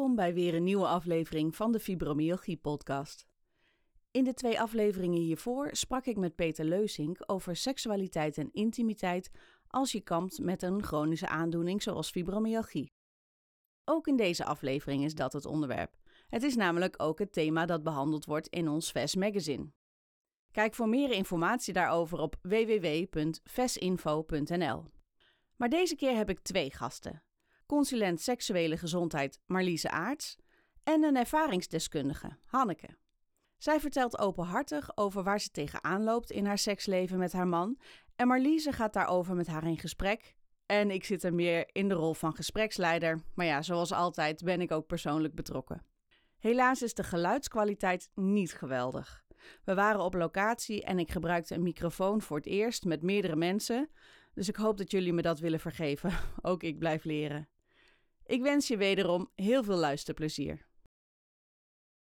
Welkom bij weer een nieuwe aflevering van de Fibromyalgie podcast. In de twee afleveringen hiervoor sprak ik met Peter Leusink over seksualiteit en intimiteit als je kampt met een chronische aandoening zoals fibromyalgie. Ook in deze aflevering is dat het onderwerp. Het is namelijk ook het thema dat behandeld wordt in ons VES magazine. Kijk voor meer informatie daarover op www.vesinfo.nl. Maar deze keer heb ik twee gasten consulent seksuele gezondheid Marliese Aarts en een ervaringsdeskundige, Hanneke. Zij vertelt openhartig over waar ze tegenaan loopt in haar seksleven met haar man en Marliese gaat daarover met haar in gesprek. En ik zit er meer in de rol van gespreksleider, maar ja, zoals altijd ben ik ook persoonlijk betrokken. Helaas is de geluidskwaliteit niet geweldig. We waren op locatie en ik gebruikte een microfoon voor het eerst met meerdere mensen, dus ik hoop dat jullie me dat willen vergeven. Ook ik blijf leren. Ik wens je wederom heel veel luisterplezier.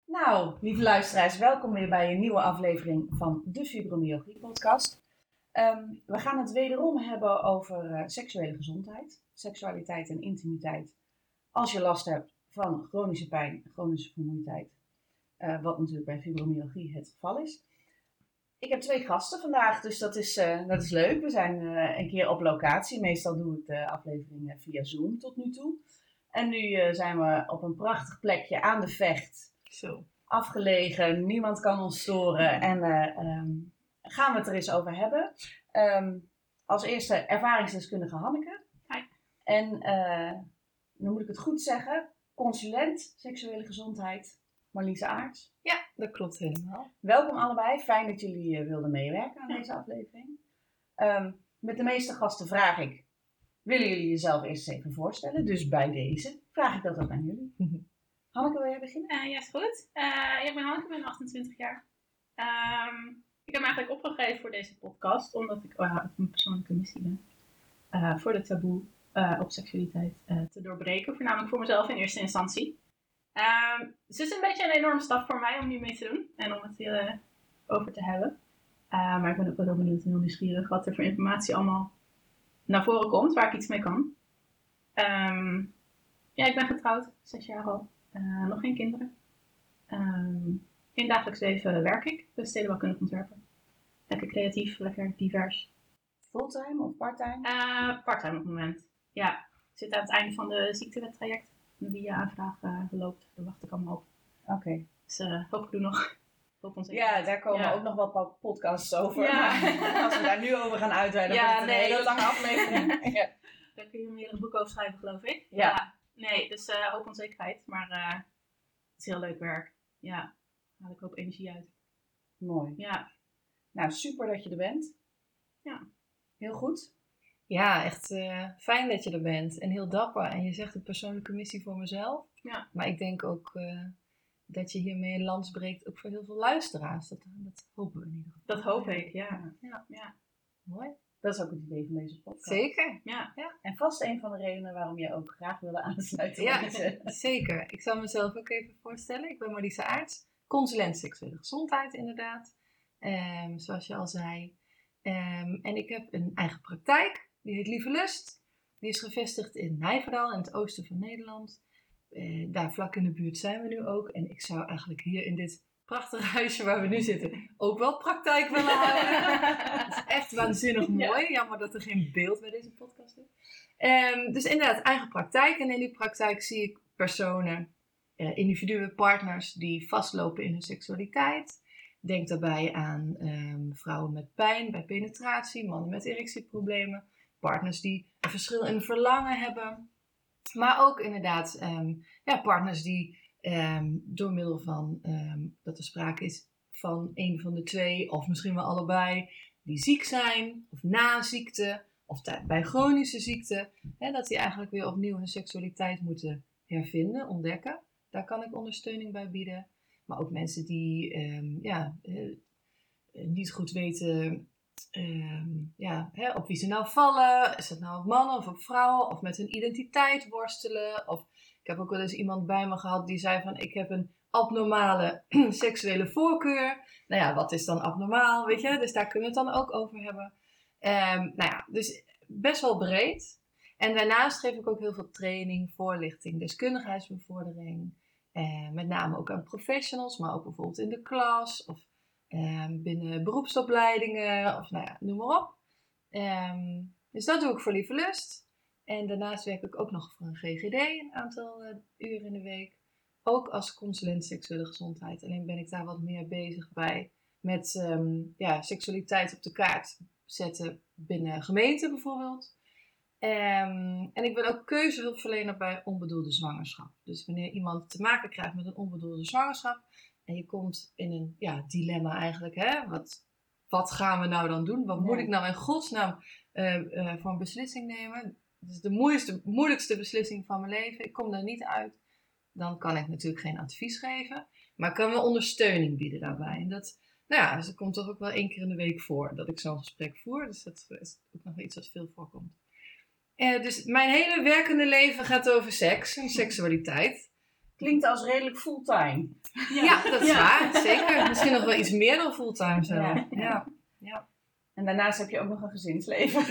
Nou, lieve luisteraars, welkom weer bij een nieuwe aflevering van de Fibromyalgie podcast. Ehm, we gaan het wederom hebben over uh, seksuele gezondheid, seksualiteit en intimiteit. Als je last hebt van chronische pijn, chronische vermoeidheid, uh, wat natuurlijk bij fibromyalgie het geval is. Ik heb twee gasten vandaag, dus dat is, uh, dat is leuk. We zijn een keer op locatie. Meestal doe ik de afleveringen via Zoom tot nu toe. En nu uh, zijn we op een prachtig plekje aan de vecht. Zo. Afgelegen, niemand kan ons storen. En uh, um, gaan we het er eens over hebben. Um, als eerste ervaringsdeskundige Hanneke. Hi. En uh, dan moet ik het goed zeggen, consulent seksuele gezondheid Marliese Aarts. Ja, dat klopt helemaal. Welkom allebei, fijn dat jullie wilden meewerken aan deze aflevering. Um, met de meeste gasten vraag ik, willen jullie jezelf eerst even voorstellen. Dus bij deze vraag ik dat ook aan jullie. Hanneke, wil jij beginnen? Uh, ja, is goed. Uh, ik ben Hanneke, ik ben 28 jaar. Um, ik heb me eigenlijk opgegeven voor deze podcast, omdat ik uh, op een persoonlijke missie ben. voor de taboe op seksualiteit te doorbreken, voornamelijk voor mezelf in eerste instantie. Um, dus het is een beetje een enorme stap voor mij om nu mee te doen en om het hier over te hebben. maar ik ben ook wel heel benieuwd en heel nieuwsgierig wat er voor informatie allemaal naar voren komt, waar ik iets mee kan. Um, ja, ik ben getrouwd, zes jaar al. Uh, nog geen kinderen. Um, in dagelijks leven werk ik, dus stedenbouwkundig ontwerpen. Lekker creatief, lekker divers. Fulltime of parttime? Uh, parttime op het moment, ja. Ik zit aan het einde van de ziektewettraject. Die je aanvraag uh, loopt, daar wacht ik allemaal op. Oké. Okay. Dus hoop ik doe nog ja, daar komen ja. ook nog wat podcasts over. Ja. als we daar nu over gaan uitweiden, ja, wordt het nee, een hele lange aflevering. ja. Daar kun je meer een boek over schrijven, geloof ik. Ja. ja. Nee, dus uh, hoop onzekerheid. Maar uh, het is heel leuk werk. Ja, daar haal ik ook energie uit. Mooi. Ja. Nou, super dat je er bent. Ja. Heel goed. Ja, echt uh, fijn dat je er bent. En heel dapper. En je zegt een persoonlijke missie voor mezelf. Ja. Maar ik denk ook dat je hiermee een lans breekt, ook voor heel veel luisteraars. Dat, dat hopen we in ieder geval. Dat hoop ik, ja. ja. ja. Mooi. Dat is ook het idee van deze podcast. Zeker. Ja. ja. En vast een van de redenen waarom je ook graag wilde aansluiten. Ja, zeker. Ik zal mezelf ook even voorstellen. Ik ben Marliese Aarts, consulent seksuele gezondheid inderdaad. Um, zoals je al zei. Um, en ik heb een eigen praktijk, die heet Lieve Lust. Die is gevestigd in Nijverdal, in het oosten van Nederland. Uh, daar vlak in de buurt zijn we nu ook. En ik zou eigenlijk hier in dit prachtige huisje waar we nu zitten ook wel praktijk willen houden. Het is echt waanzinnig mooi. Ja. Jammer dat er geen beeld bij deze podcast is. Um, dus inderdaad, eigen praktijk. En in die praktijk zie ik personen eh, individuen, partners die vastlopen in hun seksualiteit. Denk daarbij aan ehm, vrouwen met pijn bij penetratie, mannen met erectieproblemen, partners die een verschil in verlangen hebben. Maar ook inderdaad ehm, ja, partners die ehm, door middel van ehm, dat er sprake is van een van de twee, of misschien wel allebei, die ziek zijn, of na ziekte, of bij chronische ziekte, hè, dat die eigenlijk weer opnieuw hun seksualiteit moeten hervinden, ontdekken. Daar kan ik ondersteuning bij bieden. Maar ook mensen die ja, eh, niet goed weten ehm, ja, hè, op wie ze nou vallen. Is het nou op mannen of op vrouwen? Of met hun identiteit worstelen? Of ik heb ook wel eens iemand bij me gehad die zei van ik heb een abnormale seksuele voorkeur. Nou ja, wat is dan abnormaal, weet je? Dus daar kunnen we het dan ook over hebben. Ehm, nou ja, dus best wel breed. En daarnaast geef ik ook heel veel training, voorlichting, deskundigheidsbevordering. Eh, met name ook aan professionals, maar ook bijvoorbeeld in de klas of ehm, binnen beroepsopleidingen of nou ja, noem maar op. Ehm, dus dat doe ik voor Lieve Lust. En daarnaast werk ik ook nog voor een GGD een aantal eh, uren in de week. Ook als consulent seksuele gezondheid. Alleen ben ik daar wat meer bezig bij met ehm, ja, seksualiteit op de kaart zetten binnen gemeenten bijvoorbeeld. En ik ben ook keuzehulpverlener bij onbedoelde zwangerschap. Dus wanneer iemand te maken krijgt met een onbedoelde zwangerschap en je komt in een ja, dilemma eigenlijk, hè? Wat, wat gaan we nou dan doen? Wat moet ik nou in godsnaam eh, voor een beslissing nemen? Het is de moeilijkste, moeilijkste beslissing van mijn leven. Ik kom daar niet uit. Dan kan ik natuurlijk geen advies geven, maar ik kan wel ondersteuning bieden daarbij. En dat, nou ja, dus dat komt toch ook wel één keer in de week voor dat ik zo'n gesprek voer. Dus dat is ook nog iets wat veel voorkomt. Eh, dus mijn hele werkende leven gaat over seks en seksualiteit. Klinkt als redelijk fulltime. Ja, dat is Ja. waar. Zeker. Misschien nog wel iets meer dan fulltime zo. Ja. Ja. Ja. En daarnaast heb je ook nog een gezinsleven.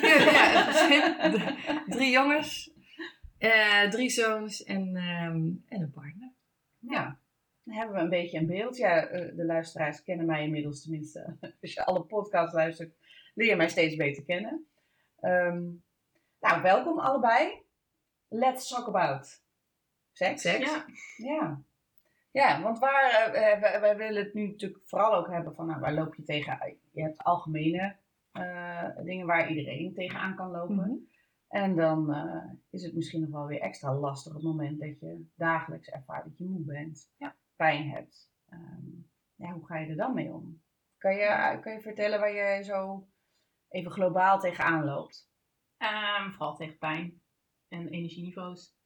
Drie jongens, eh, drie zoons en, ehm, en een partner. Ja. Dan hebben we een beetje een beeld. Ja, eh, de luisteraars kennen mij inmiddels tenminste. Als je alle podcasts luistert, leer je mij steeds beter kennen. Ehm, nou, welkom allebei. Let's talk about seks. Seks. Ja. Ja. Ja, want waar, eh, wij, wij willen het nu natuurlijk vooral ook hebben van, nou, waar loop je tegen? Je hebt algemene eh, dingen waar iedereen tegenaan kan lopen. Mhm. En dan eh, is het misschien nog wel weer extra lastig op het moment dat je dagelijks ervaart dat je moe bent, Ja. pijn hebt. Ehm, ja, hoe ga je er dan mee om? Kan je, kan je vertellen waar je zo even globaal tegenaan loopt? Ehm, vooral tegen pijn en energieniveaus.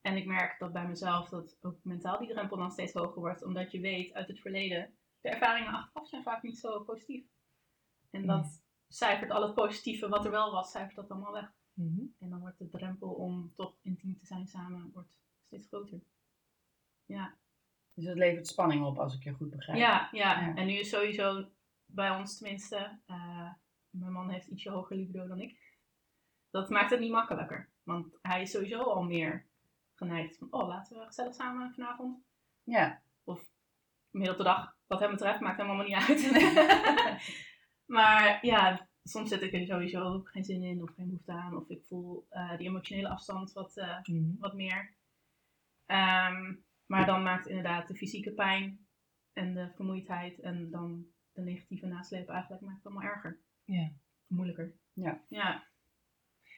En ik merk dat bij mezelf dat ook mentaal die drempel dan steeds hoger wordt, omdat je weet uit het verleden, de ervaringen achteraf zijn vaak niet zo positief. En dat cijfert al het positieve wat er wel was, cijfert dat allemaal weg. Mhm. En dan wordt de drempel om toch intiem te zijn samen wordt steeds groter. Ja, Dus het levert spanning op als ik je goed begrijp. ja, ja. Ja. en nu is sowieso bij ons tenminste, eh, mijn man heeft ietsje hoger libido dan ik. Dat maakt het niet makkelijker. Want hij is sowieso al meer geneigd van, oh laten we gezellig samen vanavond. Ja. Of midden op de dag, wat hem betreft, maakt hem allemaal niet uit. maar ja, soms zit ik er sowieso geen zin in of geen behoefte aan. Of ik voel eh, die emotionele afstand wat, eh, Mhm. wat meer. Ehm, maar dan maakt inderdaad de fysieke pijn en de vermoeidheid en dan de negatieve nasleep eigenlijk maakt het allemaal erger. Ja. Moeilijker. Ja. Ja.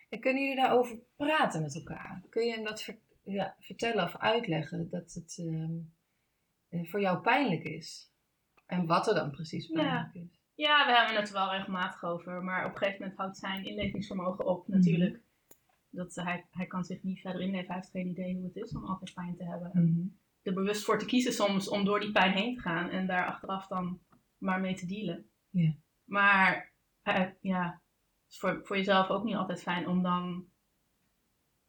En kunnen jullie daarover praten met elkaar? Kun je hem dat ver- ja, vertellen of uitleggen dat het ehm, eh, voor jou pijnlijk is? En wat er dan precies Ja. pijnlijk is? ja, we hebben het er wel regelmatig over. Maar op een gegeven moment houdt zijn inlevingsvermogen op Mhm. natuurlijk. Dat hij, hij kan zich niet verder inleven. Hij heeft geen idee hoe het is om altijd pijn te hebben. Mhm. er bewust voor te kiezen soms om door die pijn heen te gaan en daar achteraf dan maar mee te dealen. Ja. Maar eh, ja, het is voor, voor jezelf ook niet altijd fijn om dan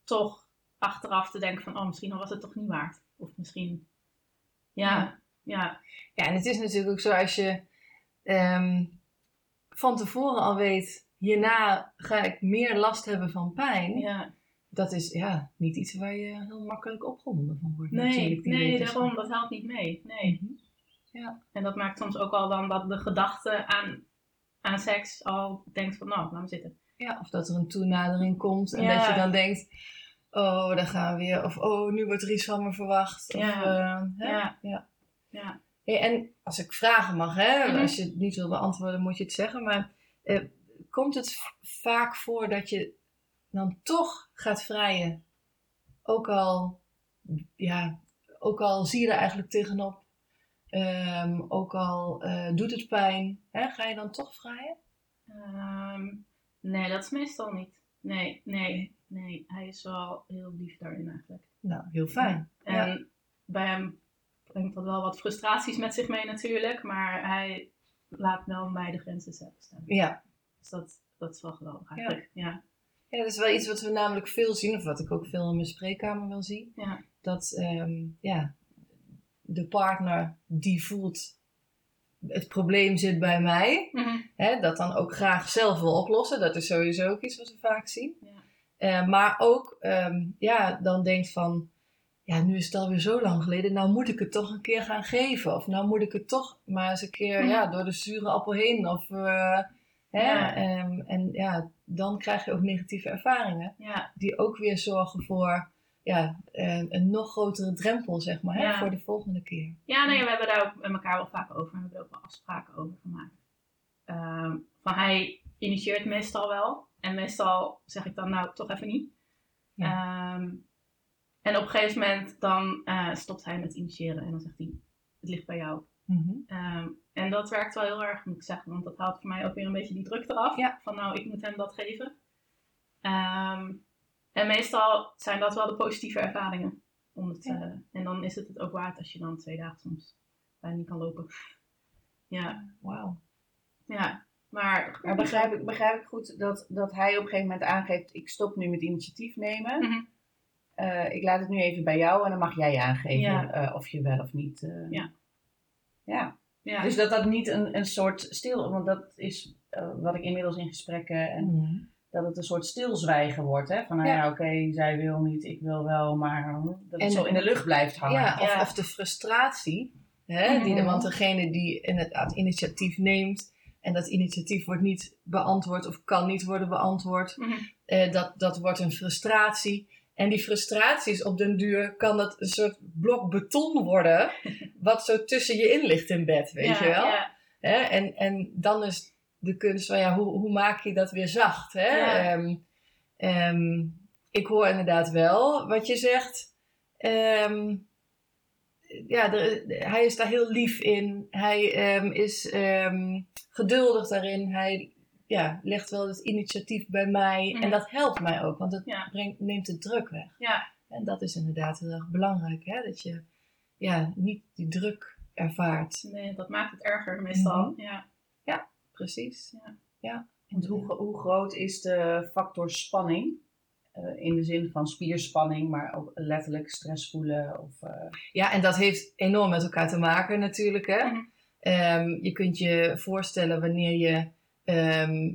toch achteraf te denken van, oh, misschien was het toch niet waard. Of misschien, ja, Ja. ja, Ja, en het is natuurlijk ook zo als je ehm, van tevoren al weet, hierna ga ik meer last hebben van pijn. ja. Dat is ja, niet iets waar je heel makkelijk opgewonden van wordt. Nee, nee, daarom, dat helpt niet mee. Nee. Mhm. Ja. En dat maakt soms ook al dan dat de gedachte aan, aan seks al denkt van, nou, laat me zitten. Ja, of dat er een toenadering komt en Ja. dat je dan denkt, oh, daar gaan we weer. Of oh, nu wordt er iets van me verwacht. Of, Ja. eh, hè? Ja. ja. Ja. Hey, en als ik vragen mag, hè, Mhm. als je het niet wil beantwoorden, moet je het zeggen. Maar eh, komt het vaak voor dat je dan toch gaat vrijen? Ook al, ja, ook al zie je er eigenlijk tegenop. Ehm, ook al eh, doet het pijn. Hè, ga je dan toch vrijen? Ehm, nee, dat is meestal niet. Nee, nee, nee. Hij is wel heel lief daarin eigenlijk. Nou, heel fijn. En bij hem brengt dat wel wat frustraties met zich mee natuurlijk. Maar hij laat wel mij de grenzen zelf staan. Ja. Dus dat, dat is wel geweldig eigenlijk. Ja. Ja, dat is wel iets wat we namelijk veel zien, of wat ik ook veel in mijn spreekkamer wel zie. Ja. Dat ehm, ja, de partner die voelt, het probleem zit bij mij, Mhm. hè, dat dan ook graag zelf wil oplossen. Dat is sowieso ook iets wat we vaak zien. Ja. Eh, maar ook, ehm, ja, dan denkt van, ja, nu is het alweer zo lang geleden, nou moet ik het toch een keer gaan geven. Of nou moet ik het toch maar eens een keer Mhm. ja, door de zure appel heen. Of, eh, hè, Ja. ehm, en ja, dan krijg je ook negatieve ervaringen Ja. die ook weer zorgen voor ja, een, een nog grotere drempel, zeg maar, hè, voor de volgende keer. Ja, nee, we hebben daar ook met elkaar wel vaak over. En we hebben er ook wel afspraken over gemaakt. Ehm, van hij initieert meestal wel. En meestal zeg ik dan nou toch even niet. Ehm, en op een gegeven moment dan eh, stopt hij met initiëren. En dan zegt hij, het ligt bij jou. Mhm. Ehm, en dat werkt wel heel erg, moet ik zeggen. Want dat haalt voor mij ook weer een beetje die druk eraf. Ja. Van nou, ik moet hem dat geven. Ehm, en meestal zijn dat wel de positieve ervaringen. Om het, Ja. eh, en dan is het het ook waard als je dan twee dagen soms bijna niet kan lopen. Ja, Wauw. ja. Maar, Maar begrijp ik, begrijp ik goed dat, dat hij op een gegeven moment aangeeft: ik stop nu met initiatief nemen. Mhm. Eh, ik laat het nu even bij jou en dan mag jij aangeven Ja. eh, of je wel of niet. eh, Ja. ja. ja. Dus dat dat niet een, een soort stil, want dat is eh, wat ik inmiddels in gesprekken en dat het een soort stilzwijgen wordt. Hè? Van nou Ja. ja, oké, zij wil niet, ik wil wel, maar eh, dat En- het zo in de lucht blijft hangen. Ja, of, Ja. of de frustratie. Hè, die, Mhm. want degene die inderdaad initiatief neemt en dat initiatief wordt niet beantwoord of kan niet worden beantwoord, Mhm. eh, dat, dat wordt een frustratie. En die frustraties op den duur kan dat een soort blok beton worden, wat zo tussen je in ligt in bed, weet Ja, je wel? Ja, Hè? En, en dan is de kunst van ja, hoe, hoe maak je dat weer zacht? Hè? Ja. Ehm, ehm, ik hoor inderdaad wel wat je zegt. Ehm, ja, er- hij is daar heel lief in. Hij is geduldig daarin. Hij ja, legt wel het initiatief bij mij. En dat helpt mij ook, want het Ja. brengt, neemt de druk weg. Ja. En dat is inderdaad heel erg belangrijk. Hè? Dat je ja, niet die druk ervaart. nee, dat maakt het erger meestal. Mhm. Ja. Precies. Ja. ja. Want hoe, hoe groot is de factor spanning? Eh, in de zin van spierspanning, maar ook letterlijk stress voelen. Of, eh, Ja, en dat heeft enorm met elkaar te maken natuurlijk. Hè? Mhm. Ehm, je kunt je voorstellen wanneer je, ehm,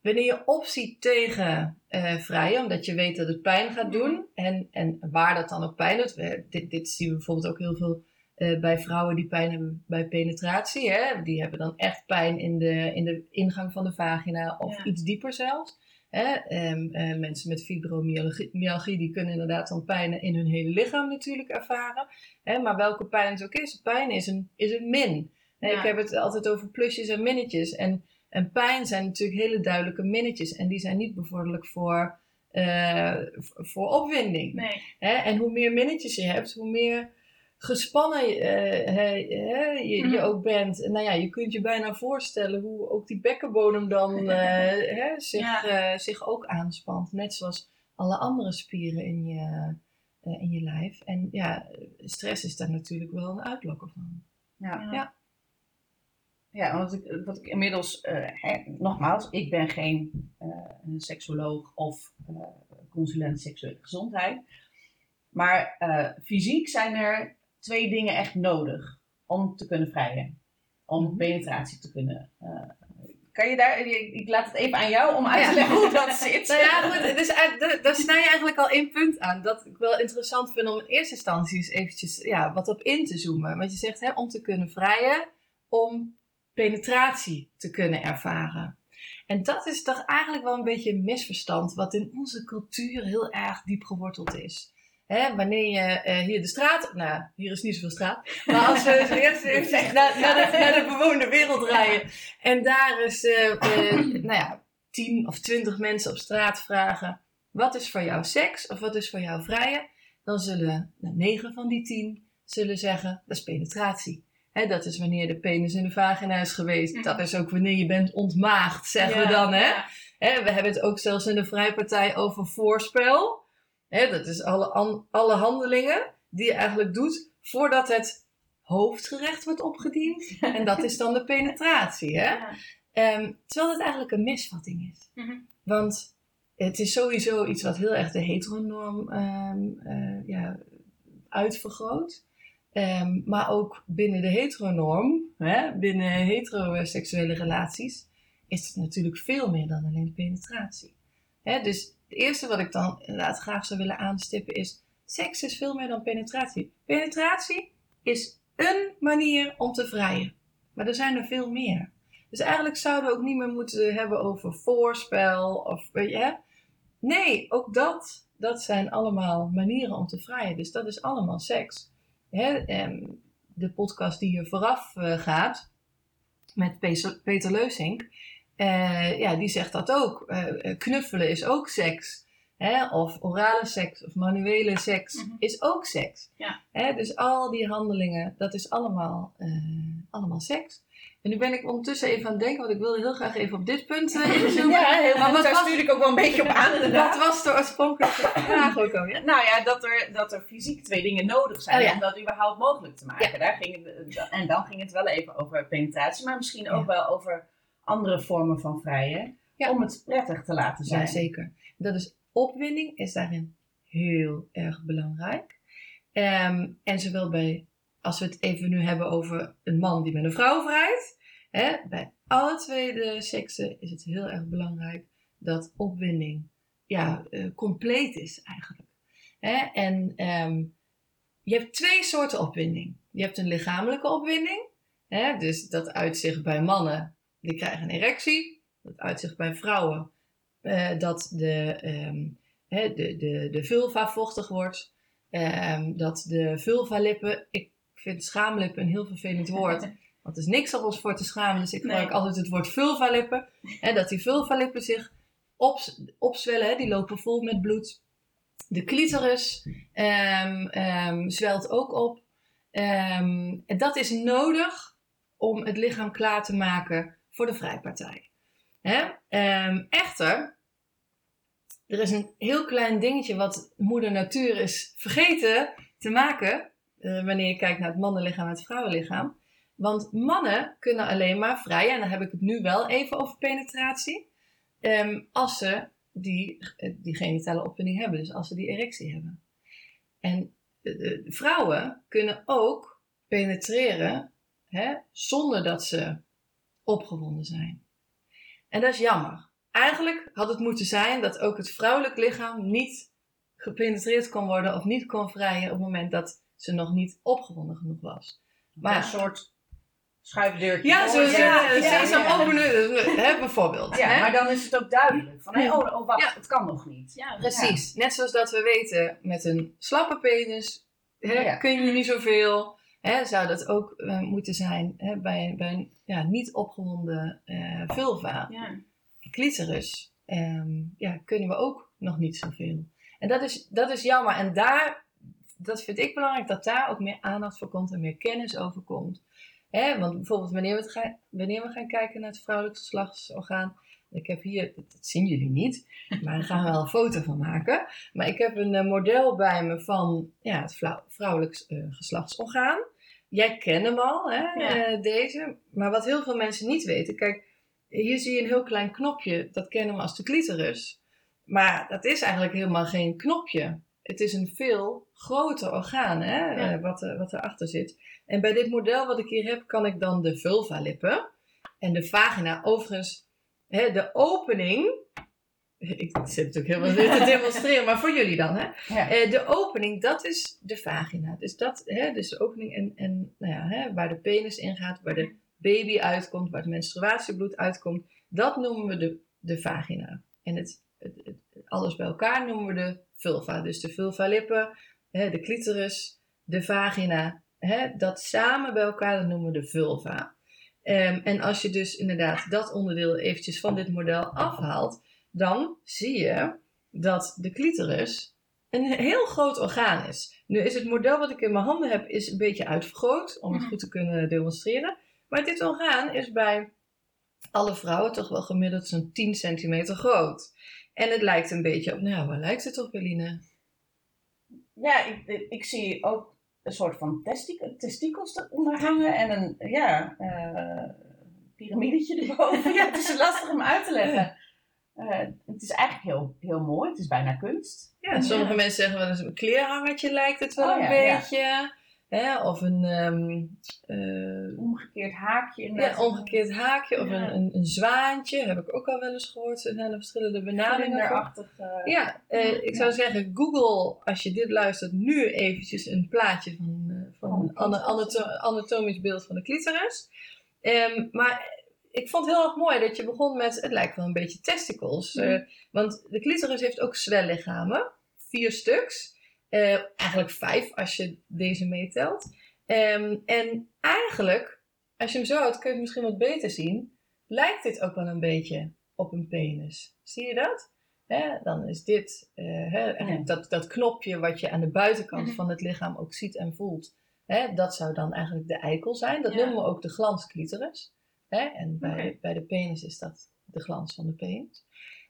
wanneer je opziet tegen eh vrijen, omdat je weet dat het pijn gaat doen. En, en waar dat dan ook pijn doet. We- dit, dit zien we bijvoorbeeld ook heel veel eh, bij vrouwen die pijn hebben bij penetratie. Hè? Die hebben dan echt pijn in de, in de ingang van de vagina of Ja. iets dieper zelfs. Hè? Ehm, eh, mensen met fibromyalgie myalgie, die kunnen inderdaad dan pijn in hun hele lichaam natuurlijk ervaren. Hè? Maar welke pijn het ook is, pijn is een, is een min. Ja. Ik heb het altijd over plusjes en minnetjes. En, en pijn zijn natuurlijk hele duidelijke minnetjes. En die zijn niet bevorderlijk voor, eh, voor opwinding. Nee. Hè? En hoe meer minnetjes je hebt, hoe meer gespannen eh, hè, hè, je, je Mhm. ook bent. En nou ja, je kunt je bijna voorstellen hoe ook die bekkenbodem dan eh, zich, Ja. eh, zich ook aanspant. Net zoals alle andere spieren in je, eh, in je lijf. En ja, stress is daar natuurlijk wel een uitlokker van. ja. Ja. Ja, want ik, wat ik inmiddels, eh, nogmaals, ik ben geen eh, seksoloog of eh, consulent seksuele gezondheid. Maar fysiek zijn er twee dingen echt nodig om te kunnen vrijen. Om Mhm. penetratie te kunnen. kan je daar, ik laat het even aan jou om uit te Ja. leggen hoe dat zit. Nou ja, goed, dus, daar- daar snij je eigenlijk al één punt aan. Dat ik wel interessant vind om in eerste instantie eens eventjes ja, wat op in te zoomen. Want je zegt hè, om te kunnen vrijen, om penetratie te kunnen ervaren. En dat is toch eigenlijk wel een beetje een misverstand, wat in onze cultuur heel erg diep geworteld is. Hè, wanneer je eh, hier de straat, nou hier is niet zoveel straat, maar als we eerst even naar, naar, de, naar de bewoonde wereld rijden en daar is, eh, eh, nou ja, tien of twintig mensen op straat vragen, wat is voor jou seks of wat is voor jou vrije? Dan zullen nou, negen van die tien zullen zeggen, dat is penetratie. Hè, dat is wanneer de penis in de vagina is geweest. Dat is ook wanneer je bent ontmaagd, zeggen we dan. Hè? Ja. Hè, we hebben het ook zelfs in de Vrijpartij over voorspel. Hè, dat is alle, an- alle handelingen die je eigenlijk doet voordat het hoofdgerecht wordt opgediend. En dat is dan de penetratie. Hè? Ehm, terwijl het eigenlijk een misvatting is. Mhm. Want het is sowieso iets wat heel erg de heteronorm ehm, eh, ja, uitvergroot. Ehm, maar ook binnen de heteronorm, hè, binnen heteroseksuele relaties, is het natuurlijk veel meer dan alleen penetratie. Hè, dus het eerste wat ik dan inderdaad graag zou willen aanstippen is, seks is veel meer dan penetratie. Penetratie is een manier om te vrijen. Maar er zijn er veel meer. Dus eigenlijk zouden we ook niet meer moeten hebben over voorspel of weet je. hè? Nee, ook dat, dat zijn allemaal manieren om te vrijen. Dus dat is allemaal seks. Hè? ehm, de podcast die hier vooraf eh, gaat met Peter, Leusink, eh, ja, die zegt dat ook. Eh, knuffelen is ook seks. Hè? Of orale seks of manuele seks Mhm. is ook seks. Ja. Hè? Dus al die handelingen, dat is allemaal, allemaal seks. En nu ben ik ondertussen even aan het denken, want ik wilde heel graag even op dit punt eh, inzoomen. Ja, heel Maar wat Daar was- stuur ik ook wel een beetje op aan. Wat inderdaad. was de oorspronkelijke vraag ook alweer? Nou ja, dat er, dat er fysiek twee dingen nodig zijn Oh ja. om dat überhaupt mogelijk te maken. Daar ging het, en dan ging het wel even over penetratie, maar misschien ook wel over andere vormen van vrijen. Ja. Om het prettig te laten zijn. Ja, zeker. Dat is opwinding is daarin heel erg belangrijk. Ehm, en zowel bij, als we het even nu hebben over een man die met een vrouw vrijt, hè, bij alle twee de seksen is het heel erg belangrijk dat opwinding ja, eh, compleet is eigenlijk. Hè? En ehm, je hebt twee soorten opwinding. Je hebt een lichamelijke opwinding, hè? dus dat uitzicht bij mannen, die krijgen een erectie. Dat uitzicht bij vrouwen, eh, dat de, ehm, hè, de, de, de vulva vochtig wordt. Ehm, dat de vulvalippen, vind schaamlippen een heel vervelend woord. Want er is niks om ons voor te schamen, dus ik Nee. gebruik altijd het woord vulvalippen. Hè, dat die vulvalippen zich ops, opzwellen, hè, die lopen vol met bloed. De clitoris ehm, ehm, zwelt ook op. Ehm, en dat is nodig om het lichaam klaar te maken voor de vrijpartij. Hè? Echter, er is een heel klein dingetje wat moeder natuur is vergeten te maken. Eh, wanneer je kijkt naar het mannenlichaam en het vrouwenlichaam. Want mannen kunnen alleen maar vrij, en dan heb ik het nu wel even over penetratie. ehm, als ze die, eh, die genitale opwinding hebben, dus als ze die erectie hebben. En de vrouwen kunnen ook penetreren hè, zonder dat ze opgewonden zijn. En dat is jammer. Eigenlijk had het moeten zijn dat ook het vrouwelijk lichaam niet gepenetreerd kon worden of niet kon vrijen op het moment dat ze nog niet opgewonden genoeg was. Maar een soort schuifdeurtje. ja, zo ja, ja, openen, hè, bijvoorbeeld. Ja, hè? maar dan is het ook duidelijk. Van, hé, oh, oh, wacht, Ja. het kan nog niet. Ja, Precies. Net zoals dat we weten met een slappe penis hè, Ja. kun je niet zoveel. Hè, zou dat ook eh, moeten zijn hè, bij, bij een ja, niet opgewonden eh, vulva. Ja. clitoris ehm, ja, kunnen we ook nog niet zoveel. En dat is, dat is jammer. En daar, dat vind ik belangrijk, dat daar ook meer aandacht voor komt en meer kennis over komt. Hè, want bijvoorbeeld wanneer we, het gaan, wanneer we gaan kijken naar het vrouwelijk geslachtsorgaan. Ik heb hier, dat zien jullie niet, maar daar gaan we wel een foto van maken. Maar ik heb een eh, model bij me van ja, het vrouw- vrouwelijk eh, geslachtsorgaan. Jij kent hem al, hè, Ja. eh, deze. Maar wat heel veel mensen niet weten, kijk, hier zie je een heel klein knopje, dat kennen we als de clitoris. Maar dat is eigenlijk helemaal geen knopje. Het is een veel groter orgaan hè, Ja. eh, wat, er, wat erachter zit. En bij dit model wat ik hier heb, kan ik dan de vulva-lippen en de vagina. Overigens, hè, de opening. Ik zit natuurlijk helemaal dit te demonstreren, maar voor jullie dan. Hè? Ja. Eh, de opening, dat is de vagina. Dus, dat, hè, dus de opening en, en nou ja, hè, waar de penis ingaat, waar de baby uitkomt, waar het menstruatiebloed uitkomt. Dat noemen we de, de vagina. En het, het, het- alles bij elkaar noemen we de vulva. Dus de vulvalippen, de clitoris, de vagina. Hè, dat samen bij elkaar, dat noemen we de vulva. Ehm, en als je dus inderdaad dat onderdeel eventjes van dit model afhaalt, dan zie je dat de clitoris een heel groot orgaan is. Nu is het model wat ik in mijn handen heb, is een beetje uitvergroot om het goed te kunnen demonstreren. Maar dit orgaan is bij alle vrouwen toch wel gemiddeld zo'n 10 centimeter groot. En het lijkt een beetje op, nou waar lijkt het op, Eline? Ja, ik, ik- zie ook een soort van testikels eronder hangen en een ja, eh piramidetje erboven. ja, het is lastig om uit te leggen. Eh, het is eigenlijk heel, heel mooi. Het is bijna kunst. Ja, sommige mensen zeggen wel eens een kleerhangertje lijkt het wel Oh een ja, ja. Hè? Of een ehm, eh, Omgekeerd haakje. ja, omgekeerd haakje of Ja. een, een, een zwaantje. Heb ik ook al wel eens gehoord. Er zijn er verschillende benamingen voor. Vlinderachtig. eh, Ja, eh, ik zou zeggen, Google, als je dit luistert, nu eventjes een plaatje van, van een ana- anato- anatomisch beeld van de clitoris. Ehm, maar ik vond het heel erg mooi dat je begon met, het lijkt wel een beetje testicles. Eh, want de clitoris heeft ook zwellichamen, vier stuks. Eh, eigenlijk vijf als je deze meetelt. Ehm, en eigenlijk, als je hem zo houdt, kun je het misschien wat beter zien. Lijkt dit ook wel een beetje op een penis. Zie je dat? Hè, dan is dit eh, dat, dat knopje wat je aan de buitenkant Mhm. van het lichaam ook ziet en voelt. Hè, dat zou dan eigenlijk de eikel zijn. Dat Ja. noemen we ook de glansclitoris. Hè, en bij, bij de penis is dat de glans van de penis.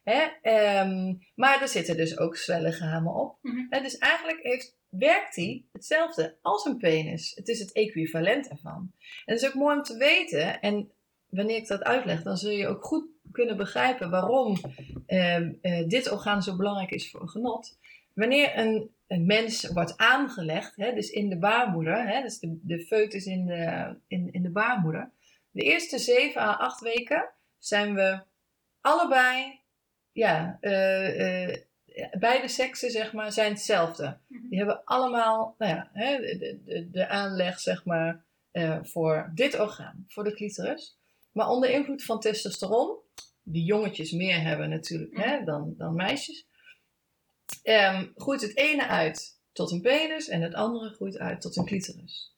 Hè, ehm, maar er zitten dus ook zwellichamen op. Mhm. Hè, dus eigenlijk heeft, werkt die hetzelfde als een penis. Het is het equivalent ervan. En het is ook mooi om te weten, en wanneer ik dat uitleg, dan zul je ook goed kunnen begrijpen waarom ehm, eh, dit orgaan zo belangrijk is voor genot. Wanneer een, een mens wordt aangelegd, hè, dus in de baarmoeder, hè, dus de, de foetus in de, in, in de baarmoeder, de eerste 7 à 8 weken zijn we allebei, ja, eh, eh, beide seksen zeg maar, zijn hetzelfde. Mhm. Die hebben allemaal, nou ja, hè, de, de, de aanleg zeg maar, eh, voor dit orgaan, voor de clitoris. Maar onder invloed van testosteron, die jongetjes meer hebben natuurlijk hè, dan, dan meisjes, ehm, groeit het ene uit tot een penis en het andere groeit uit tot een clitoris.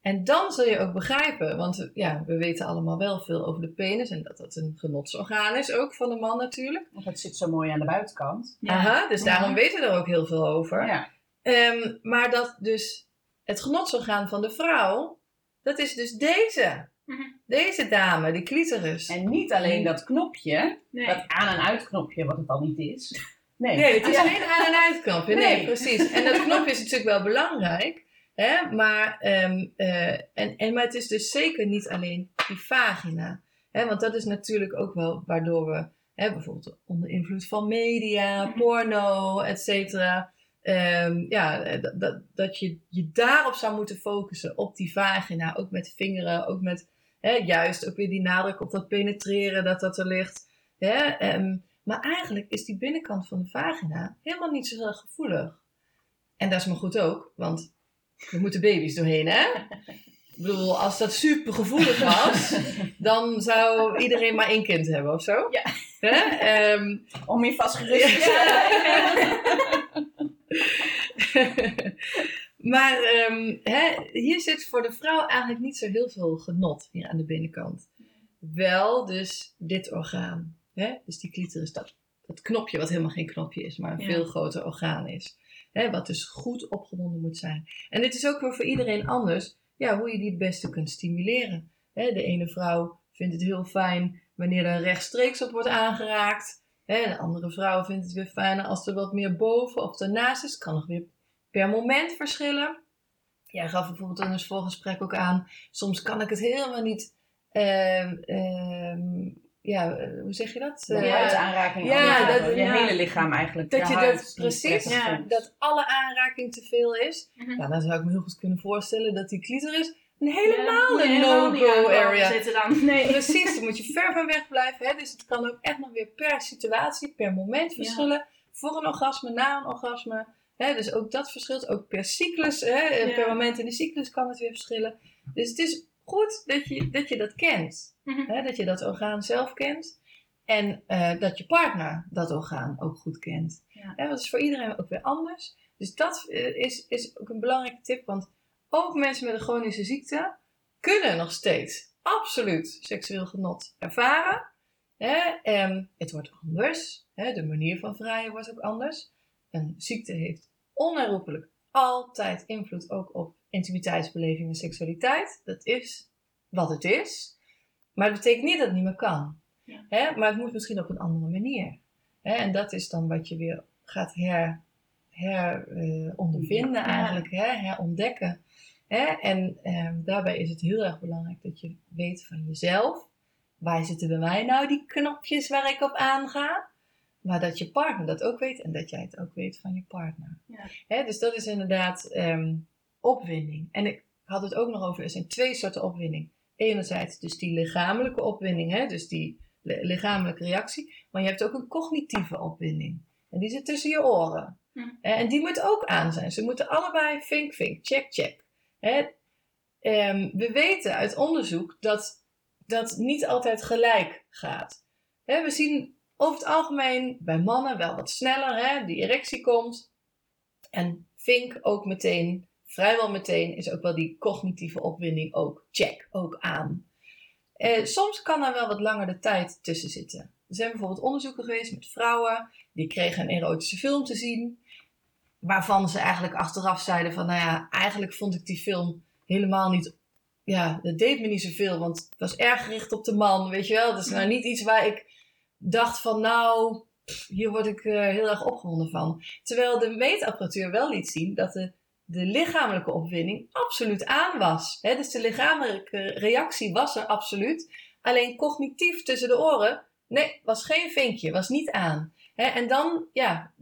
En dan zul je ook begrijpen, want ja, we weten allemaal wel veel over de penis en dat dat een genotsorgaan is, ook van de man natuurlijk. Want het zit zo mooi aan de buitenkant. Ja. Aha, dus daarom weten we er ook heel veel over. Ja. Ehm, maar dat dus het genotsorgaan van de vrouw, dat is dus deze. Mhm. Deze dame, die clitoris. En niet alleen dat knopje, Nee. dat aan- en uitknopje, wat het dan niet is. Nee, Nee, het is geen aan- en uitknopje. Nee, Nee. precies. En dat knopje is natuurlijk wel belangrijk. Hè? Maar, ehm, eh, en, en, maar het is dus zeker niet alleen die vagina. Hè? Want dat is natuurlijk ook wel waardoor we hè, bijvoorbeeld onder invloed van media, Mhm. porno, et cetera. ehm, ja, eh, dat, dat, dat je je daarop zou moeten focussen, op die vagina. Ook met vingeren, ook met hè, juist ook weer die nadruk op dat penetreren, dat dat er ligt. Hè? Ehm, maar eigenlijk is die binnenkant van de vagina helemaal niet zo heel gevoelig. En dat is maar goed ook, want er moeten baby's doorheen, hè? Ik bedoel, als dat super gevoelig was, dan zou iedereen maar één kind hebben of zo. Ja. Hè? Ehm, Om je vast gerust te stellen. maar ehm, hè, hier zit voor de vrouw eigenlijk niet zo heel veel genot hier aan de binnenkant. Wel dus dit orgaan. Hè? Dus die clitoris, dat, dat knopje, wat helemaal geen knopje is, maar een Ja. veel groter orgaan is. Hè? Wat dus goed opgewonden moet zijn. En dit is ook weer voor iedereen anders, ja, hoe je die het beste kunt stimuleren. Hè? De ene vrouw vindt het heel fijn wanneer er rechtstreeks op wordt aangeraakt. Hè? De andere vrouw vindt het weer fijner als er wat meer boven of ernaast is. Kan nog weer per moment verschillen. Jij gaf bijvoorbeeld in ons voorgesprek ook aan, soms kan ik het helemaal niet, ehm, ehm, ja, eh, hoe zeg je dat? De Eh, huidaanraking. ja, Ja, dat- je ja. hele lichaam eigenlijk. Dat je je huid dat precies, ja, dat alle aanraking te veel is. Mhm. Ja, dan zou ik me heel goed kunnen voorstellen dat die clitoris een helemaal Ja, een no-go area zitten dan. Nee. Precies, daar moet je ver van weg blijven. Hè? Dus het kan ook echt nog weer per situatie, per moment verschillen. Voor een orgasme, na een orgasme. Hè? Dus ook dat verschilt. Ook per cyclus, hè? Ja. per moment in de cyclus kan het weer verschillen. Dus het is goed dat je dat, je dat kent. Mhm. Hè? Dat je dat orgaan zelf kent. En eh, dat je partner dat orgaan ook goed kent. Ja. Hè, dat is voor iedereen ook weer anders. Dus dat eh, is, is ook een belangrijke tip. Want ook mensen met een chronische ziekte kunnen nog steeds absoluut seksueel genot ervaren. Hè? En het wordt anders. Hè? De manier van vrijen wordt ook anders. Een ziekte heeft onherroepelijk altijd invloed ook op intimiteitsbeleving en seksualiteit. Dat is wat het is. Maar dat betekent niet dat het niet meer kan. Ja. Hè? Maar het moet misschien op een andere manier. Hè? En dat is dan wat je weer gaat her, her eh, ondervinden Ja. eigenlijk. Hè? Herontdekken. Hè? En ehm, daarbij is het heel erg belangrijk dat je weet van jezelf. Waar zitten bij mij nou die knopjes waar ik op aanga? Maar dat je partner dat ook weet en dat jij het ook weet van je partner. Ja. Hè, dus dat is inderdaad ehm, opwinding. En ik had het ook nog over, er zijn twee soorten opwinding. Enerzijds dus die lichamelijke opwinding, hè, dus die li- lichamelijke reactie. Maar je hebt ook een cognitieve opwinding. En die zit tussen je oren. Hm. En die moet ook aan zijn. Ze moeten allebei vink, vink, check, check. Hè, ehm, we weten uit onderzoek dat dat niet altijd gelijk gaat. Hè, we zien over het algemeen bij mannen wel wat sneller, hè, die erectie komt. En vink ook meteen, vrijwel meteen, is ook wel die cognitieve opwinding ook check, ook aan. Eh, soms kan er wel wat langer de tijd tussen zitten. Er zijn bijvoorbeeld onderzoeken geweest met vrouwen, die kregen een erotische film te zien, waarvan ze eigenlijk achteraf zeiden van, nou ja, eigenlijk vond ik die film helemaal niet, ja, dat deed me niet zoveel, want het was erg gericht op de man, weet je wel. Dat is nou niet iets waar ik dacht van, nou, hier word ik eh, heel erg opgewonden van. Terwijl de meetapparatuur wel liet zien dat de, de lichamelijke opwinding absoluut aan was. Hè? Dus de lichamelijke reactie was er absoluut. Alleen cognitief tussen de oren, nee, was geen vinkje, was niet aan. Hè? En dan, ja,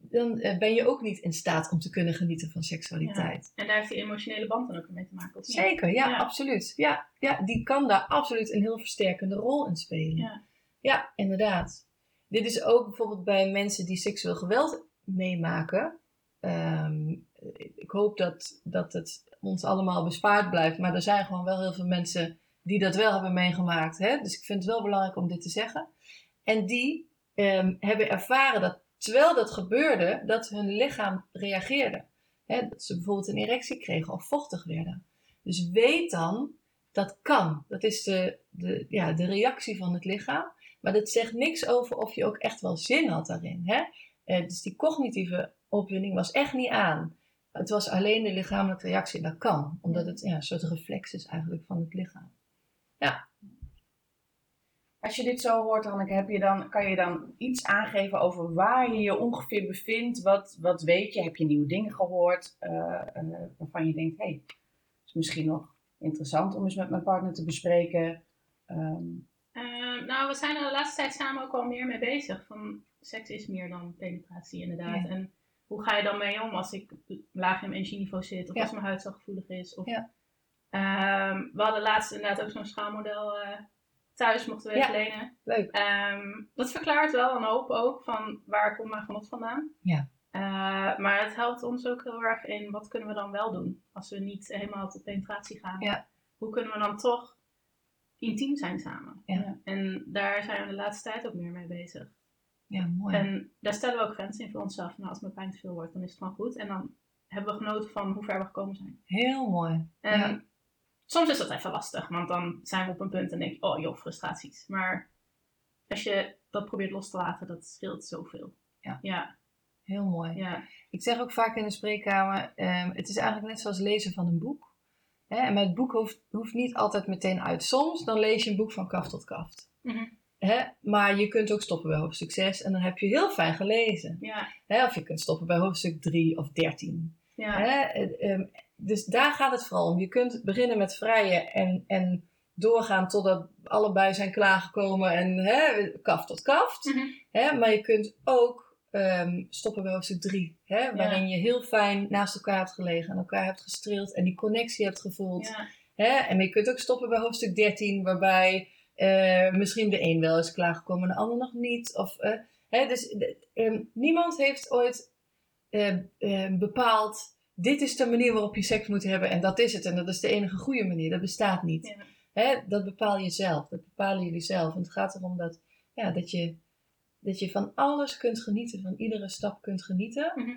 dan eh, ben je ook niet in staat om te kunnen genieten van seksualiteit. En daar heeft die emotionele band dan ook mee te maken. Of niet? Zeker, ja, Ja. absoluut. Ja, ja, die kan daar absoluut een heel versterkende rol in spelen. Ja. Ja, inderdaad. Dit is ook bijvoorbeeld bij mensen die seksueel geweld meemaken. Ehm, ik hoop dat, dat het ons allemaal bespaard blijft. Maar er zijn gewoon wel heel veel mensen die dat wel hebben meegemaakt. Hè? Dus ik vind het wel belangrijk om dit te zeggen. En die ehm, hebben ervaren dat terwijl dat gebeurde, dat hun lichaam reageerde. Hè? Dat ze bijvoorbeeld een erectie kregen of vochtig werden. Dus weet dan, dat kan. Dat is de, de, ja, de reactie van het lichaam. Maar dat zegt niks over of je ook echt wel zin had daarin. Hè? Eh, dus die cognitieve opwinding was echt niet aan. Het was alleen de lichamelijke reactie. Dat kan, omdat het ja, een soort reflex is eigenlijk van het lichaam. Als je dit zo hoort, Hanneke, heb je dan, kan je dan iets aangeven over waar je je ongeveer bevindt? Wat, wat weet je? Heb je nieuwe dingen gehoord eh, eh, waarvan je denkt, hé, hey, is misschien nog interessant om eens met mijn partner te bespreken? Ehm, Eh, nou, we zijn er de laatste tijd samen ook al meer mee bezig. Van seks is meer dan penetratie, inderdaad. Ja. En hoe ga je dan mee om als ik laag in mijn energieniveau zit of Ja. als mijn huid zo gevoelig is? Of, Ja. Ehm, we hadden laatst inderdaad ook zo'n schaalmodel eh, thuis mochten we Ja. verlenen. Leuk. Ehm, dat verklaart wel een hoop ook van waar komt mijn genot vandaan. Ja. Eh, maar het helpt ons ook heel erg in wat kunnen we dan wel doen als we niet helemaal tot penetratie gaan. Ja. Hoe kunnen we dan toch intiem zijn samen? Ja. En daar zijn we de laatste tijd ook meer mee bezig. Ja, mooi. En daar stellen we ook grenzen in voor onszelf. Nou, als mijn pijn te veel wordt, dan is het gewoon goed. En dan hebben we genoten van hoe ver we gekomen zijn. Heel mooi. En Ja. soms is dat even lastig, want dan zijn we op een punt en denk je, oh joh, frustraties. Maar als je dat probeert los te laten, dat scheelt zoveel. Ja. Ja, Heel mooi. ja. Ik zeg ook vaak in de spreekkamer, ehm, het is eigenlijk net zoals lezen van een boek. Hè? En het boek hoeft, hoeft niet altijd meteen uit. Soms dan lees je een boek van kaft tot kaft. Mhm. Hè? Maar je kunt ook stoppen bij hoofdstuk 6 en dan heb je heel fijn gelezen. Ja, Hè? Of je kunt stoppen bij hoofdstuk 3 of 13. ja. Hè? Eh, ehm, dus daar gaat het vooral om. Je kunt beginnen met vrijen en, en doorgaan totdat allebei zijn klaargekomen en hè, kaft tot kaft. Mhm. Hè? Maar je kunt ook ehm, stoppen bij hoofdstuk 3. Hè? Waarin je heel fijn naast elkaar hebt gelegen en elkaar hebt gestreeld en die connectie hebt gevoeld. ja. Hè? En je kunt ook stoppen bij hoofdstuk 13, waarbij eh, misschien de een wel is klaargekomen en de ander nog niet. Of, eh, hè? Dus eh, ehm, niemand heeft ooit eh, eh, bepaald, dit is de manier waarop je seks moet hebben en dat is het. En dat is de enige goede manier. Dat bestaat niet. Ja. Hè? Dat bepaal je zelf. Dat bepalen jullie zelf. En het gaat erom dat ja, dat, je, dat je van alles kunt genieten, van iedere stap kunt genieten. Mhm.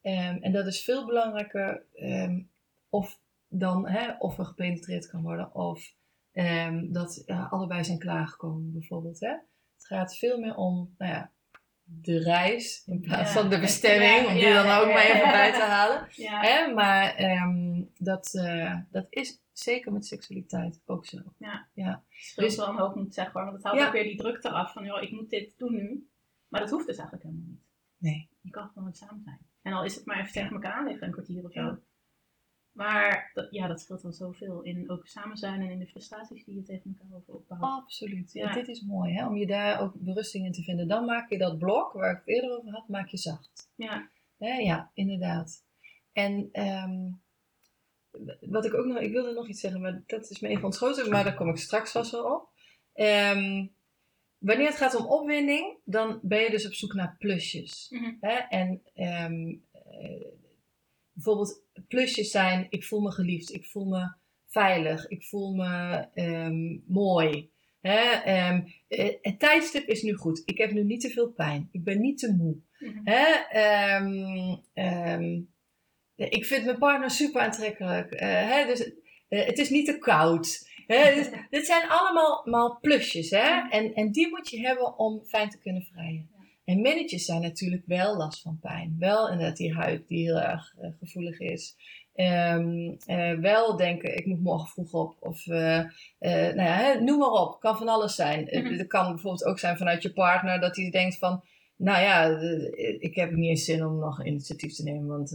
Ehm, en dat is veel belangrijker ehm, of dan hè, of er gepenetreerd kan worden of ehm, dat ja, allebei zijn klaargekomen bijvoorbeeld. Hè? Het gaat veel meer om nou ja, de reis in plaats Ja. van de bestemming, Ja, om die ja, dan ook ja, maar ja. even bij te halen. Ja. Hè? Maar ehm, dat, eh, dat is zeker met seksualiteit ook zo. Het scheelt Dus- wel een hoop moet zeggen hoor. Want het haalt Ja. ook weer die druk eraf van, joh, ik moet dit doen nu. Maar dat hoeft dus eigenlijk helemaal niet. Nee. Je kan gewoon samen zijn. En al is het maar even tegen elkaar aanleggen, een kwartier of zo. Ja. Maar dat, ja, dat scheelt wel zoveel. In ook samen zijn en in de frustraties die je tegen elkaar over opbouwt. Absoluut. Ja, Ja. dit is mooi, hè? om je daar ook berusting in te vinden. Dan maak je dat blok, waar ik het eerder over had, maak je zacht. Ja, Hè? Ja, inderdaad. En ehm, wat ik ook nog, ik wilde nog iets zeggen, maar dat is me even ontschoten, maar daar kom ik straks vast wel op. Ehm, wanneer het gaat om opwinding, dan ben je dus op zoek naar plusjes. Mhm. Hè? En eh, bijvoorbeeld plusjes zijn, ik voel me geliefd, ik voel me veilig, ik voel me ehm, mooi. Hè? Ehm, eh, het tijdstip is nu goed, ik heb nu niet te veel pijn, ik ben niet te moe. Mhm. Hè? Ehm, ik vind mijn partner super aantrekkelijk. eh, hè? Dus, eh, het is niet te koud. Hè? Dus, dit zijn allemaal plusjes. Hè? En, en die moet je hebben om fijn te kunnen vrijen. En minnetjes zijn natuurlijk wel last van pijn. Wel inderdaad die huid die heel erg eh, gevoelig is. Ehm, eh, wel denken, ik moet morgen vroeg op. Of, eh, nou ja, noem maar op. Kan van alles zijn. Mhm. Het kan bijvoorbeeld ook zijn vanuit je partner dat hij denkt van... Nou ja, ik heb niet eens zin om nog initiatief te nemen, want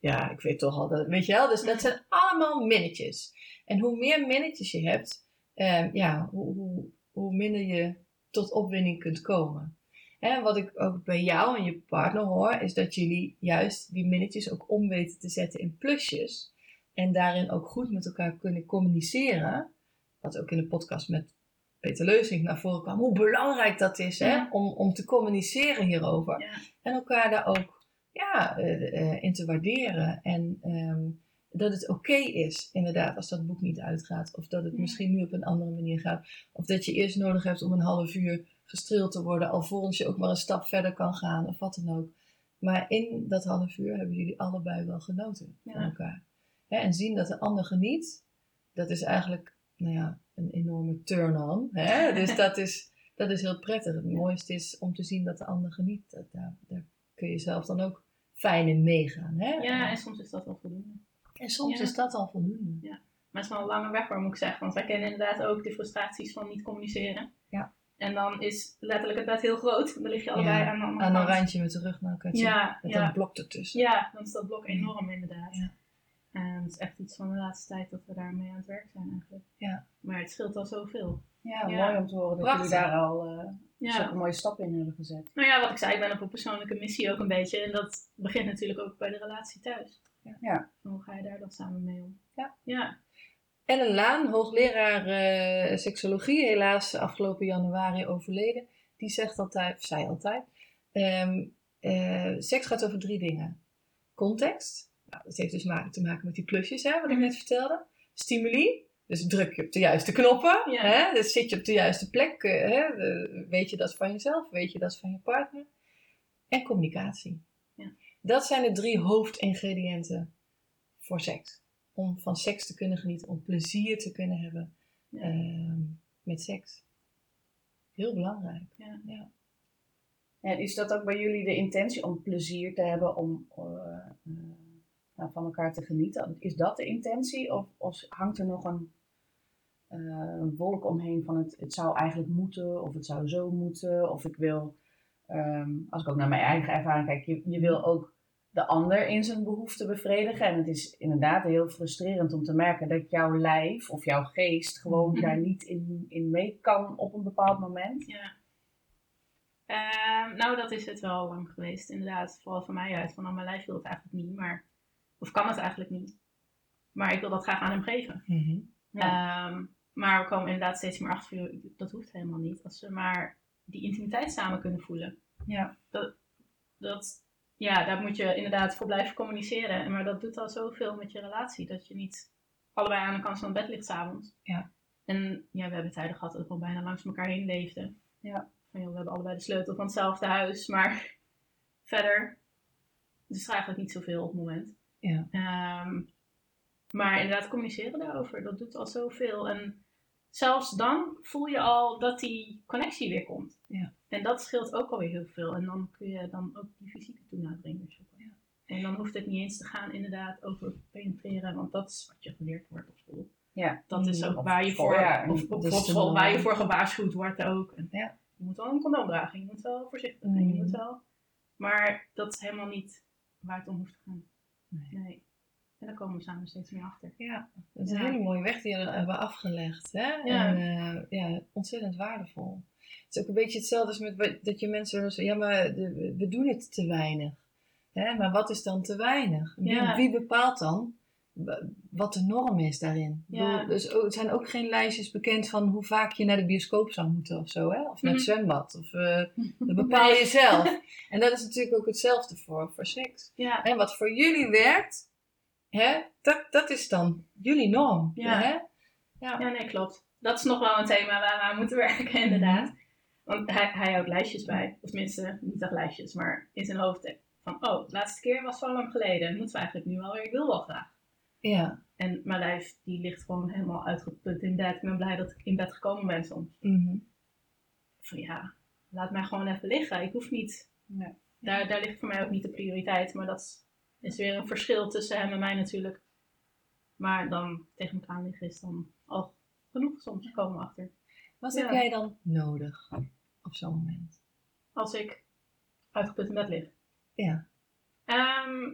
ja, ik weet toch al dat, weet je wel. Dus dat zijn allemaal minnetjes. En hoe meer minnetjes je hebt, eh, ja, hoe, hoe, hoe minder je tot opwinding kunt komen. En wat ik ook bij jou en je partner hoor, is dat jullie juist die minnetjes ook om weten te zetten in plusjes. En daarin ook goed met elkaar kunnen communiceren. Wat ook in de podcast met Peter Leusink naar voren kwam. Hoe belangrijk dat is hè? Om, om te communiceren hierover. Ja. En elkaar daar ook ja, eh, eh, in te waarderen. En ehm, dat het oké is, inderdaad, als dat boek niet uitgaat. Of dat het Ja. misschien nu op een andere manier gaat. Of dat je eerst nodig hebt om een half uur gestreeld te worden. Alvorens je ook maar een stap verder kan gaan of wat dan ook. Maar in dat half uur hebben jullie allebei wel genoten van Ja. elkaar. Hè, en zien dat de ander geniet, dat is eigenlijk nou ja, een enorme turn-on. Dus dat is, dat is heel prettig. Het mooiste is om te zien dat de ander geniet. Dat, daar, daar kun je zelf dan ook fijn in meegaan. Hè? ja, en soms is dat wel voldoende. En soms Ja. is dat al voldoende. Maar het is wel een lange weg hoor, moet ik zeggen. Want wij kennen inderdaad ook de frustraties van niet communiceren. Ja. En dan is letterlijk het bed heel groot. Dan lig je allebei Ja, aan de andere Aan een randje met de rug naar elkaar. Ja, Met ja. een blok ertussen. Ja, dan is dat blok enorm inderdaad. Ja. En het is echt iets van de laatste tijd dat we daarmee aan het werk zijn eigenlijk. Ja. Maar het scheelt al zoveel. Ja, mooi om te horen dat Prachtig. jullie daar al eh Ja. zulke mooie stappen in hebben gezet. Nou ja, wat ik zei, ik ben op een persoonlijke missie ook een beetje. En dat begint natuurlijk ook bij de relatie thuis. Ja. Ja. Hoe ga je daar dan samen mee om? Ja. Ja. Ellen Laan, hoogleraar eh, seksologie, helaas afgelopen januari overleden. Die zegt altijd, of zei altijd, ehm, eh, seks gaat over drie dingen. Context, nou, dat heeft dus ma- te maken met die plusjes, hè, wat ik net vertelde. Stimuli, dus druk je op de juiste knoppen, Ja. hè, dus zit je op de juiste plek, eh, hè, weet je dat van jezelf, weet je dat van je partner. En communicatie. Ja. Dat zijn de drie hoofdingrediënten voor seks. Om van seks te kunnen genieten, om plezier te kunnen hebben Ja. ehm, met seks. Heel belangrijk. Ja. Ja. En is dat ook bij jullie de intentie om plezier te hebben, om eh, eh, nou, van elkaar te genieten? Is dat de intentie? Of, of hangt er nog een, eh, een wolk omheen van het, het zou eigenlijk moeten, of het zou zo moeten, of ik wil, ehm, als ik ook naar mijn eigen ervaring kijk, je, je wil ook de ander in zijn behoeften bevredigen. En het is inderdaad heel frustrerend om te merken dat jouw lijf of jouw geest gewoon Mhm. daar niet in, in mee kan op een bepaald moment. Ja. Ehm, nou, dat is het wel lang geweest, inderdaad. Vooral van mij uit. Van, nou, mijn lijf wil het eigenlijk niet, maar... Of kan het eigenlijk niet. Maar ik wil dat graag aan hem geven. Ehm, maar we komen inderdaad steeds meer achter, dat hoeft helemaal niet. Als we maar die intimiteit samen kunnen voelen. Ja. Dat, ja, daar moet je inderdaad voor blijven communiceren. Maar dat doet al zoveel met je relatie. Dat je niet allebei aan de kant van het bed ligt s'avonds. Ja. En ja, we hebben tijden gehad dat we al bijna langs elkaar heen leefden. Ja. van, joh, we hebben allebei de sleutel van hetzelfde huis, maar verder dus er eigenlijk niet zoveel op het moment. Ja. Ehm, maar inderdaad, communiceren daarover, dat doet al zoveel. En zelfs dan voel je al dat die connectie weer komt. Ja. En dat scheelt ook alweer heel veel. En dan kun je dan ook die fysieke toenadering zoeken. Ja. En dan hoeft het niet eens te gaan inderdaad over penetreren, want dat is wat je geleerd wordt op school. Ja. Dat is Mm, ook waar je voor, ja. of op Dus school, waar je voor gewaarschuwd wordt ook. En Ja. Je moet wel een condoom dragen, je moet wel voorzichtig zijn, je Mm. moet wel. Maar dat is helemaal niet waar het om hoeft te gaan. Nee. En daar komen we samen steeds meer achter. Ja, dat is een Ja. hele mooie weg die jullie hebben afgelegd. Hè? Ja. En eh, ja, ontzettend waardevol. Het is ook een beetje hetzelfde als met wat- dat je mensen zeggen, ja, maar de- we doen het te weinig. Hè? Maar wat is dan te weinig? Wie, Ja. wie bepaalt dan wa- wat de norm is daarin? Ja. bedoel, dus er zijn ook geen lijstjes bekend van hoe vaak je naar de bioscoop zou moeten of zo. Hè? Of naar het Mhm. zwembad. Of, eh, dat bepaal je zelf. En dat is natuurlijk ook hetzelfde voor, voor seks. Ja, En wat voor jullie werkt, hè, dat, dat is dan jullie norm. Ja. Hè? ja, nee, klopt. Dat is nog wel een thema waar we aan moeten werken, inderdaad. Want hij, hij houdt lijstjes bij. Of tenminste, niet echt lijstjes, maar in zijn hoofd. Van, oh, de laatste keer was zo lang geleden. Moeten we eigenlijk nu alweer. Ik wil wel graag. Ja. En mijn lijf, die ligt gewoon helemaal uitgeput in bed. Ik ben blij dat ik in bed gekomen ben soms. Mhm. Van ja, laat mij gewoon even liggen. Ik hoef niet... Ja. Daar, daar ligt voor mij ook niet de prioriteit. Maar dat is, is weer een verschil tussen hem en mij natuurlijk. Maar dan tegen elkaar liggen is dan al genoeg soms. Komen achter. Wat heb jij dan nodig op zo'n moment? Als ik uitgeput in bed lig. Ja. Ehm,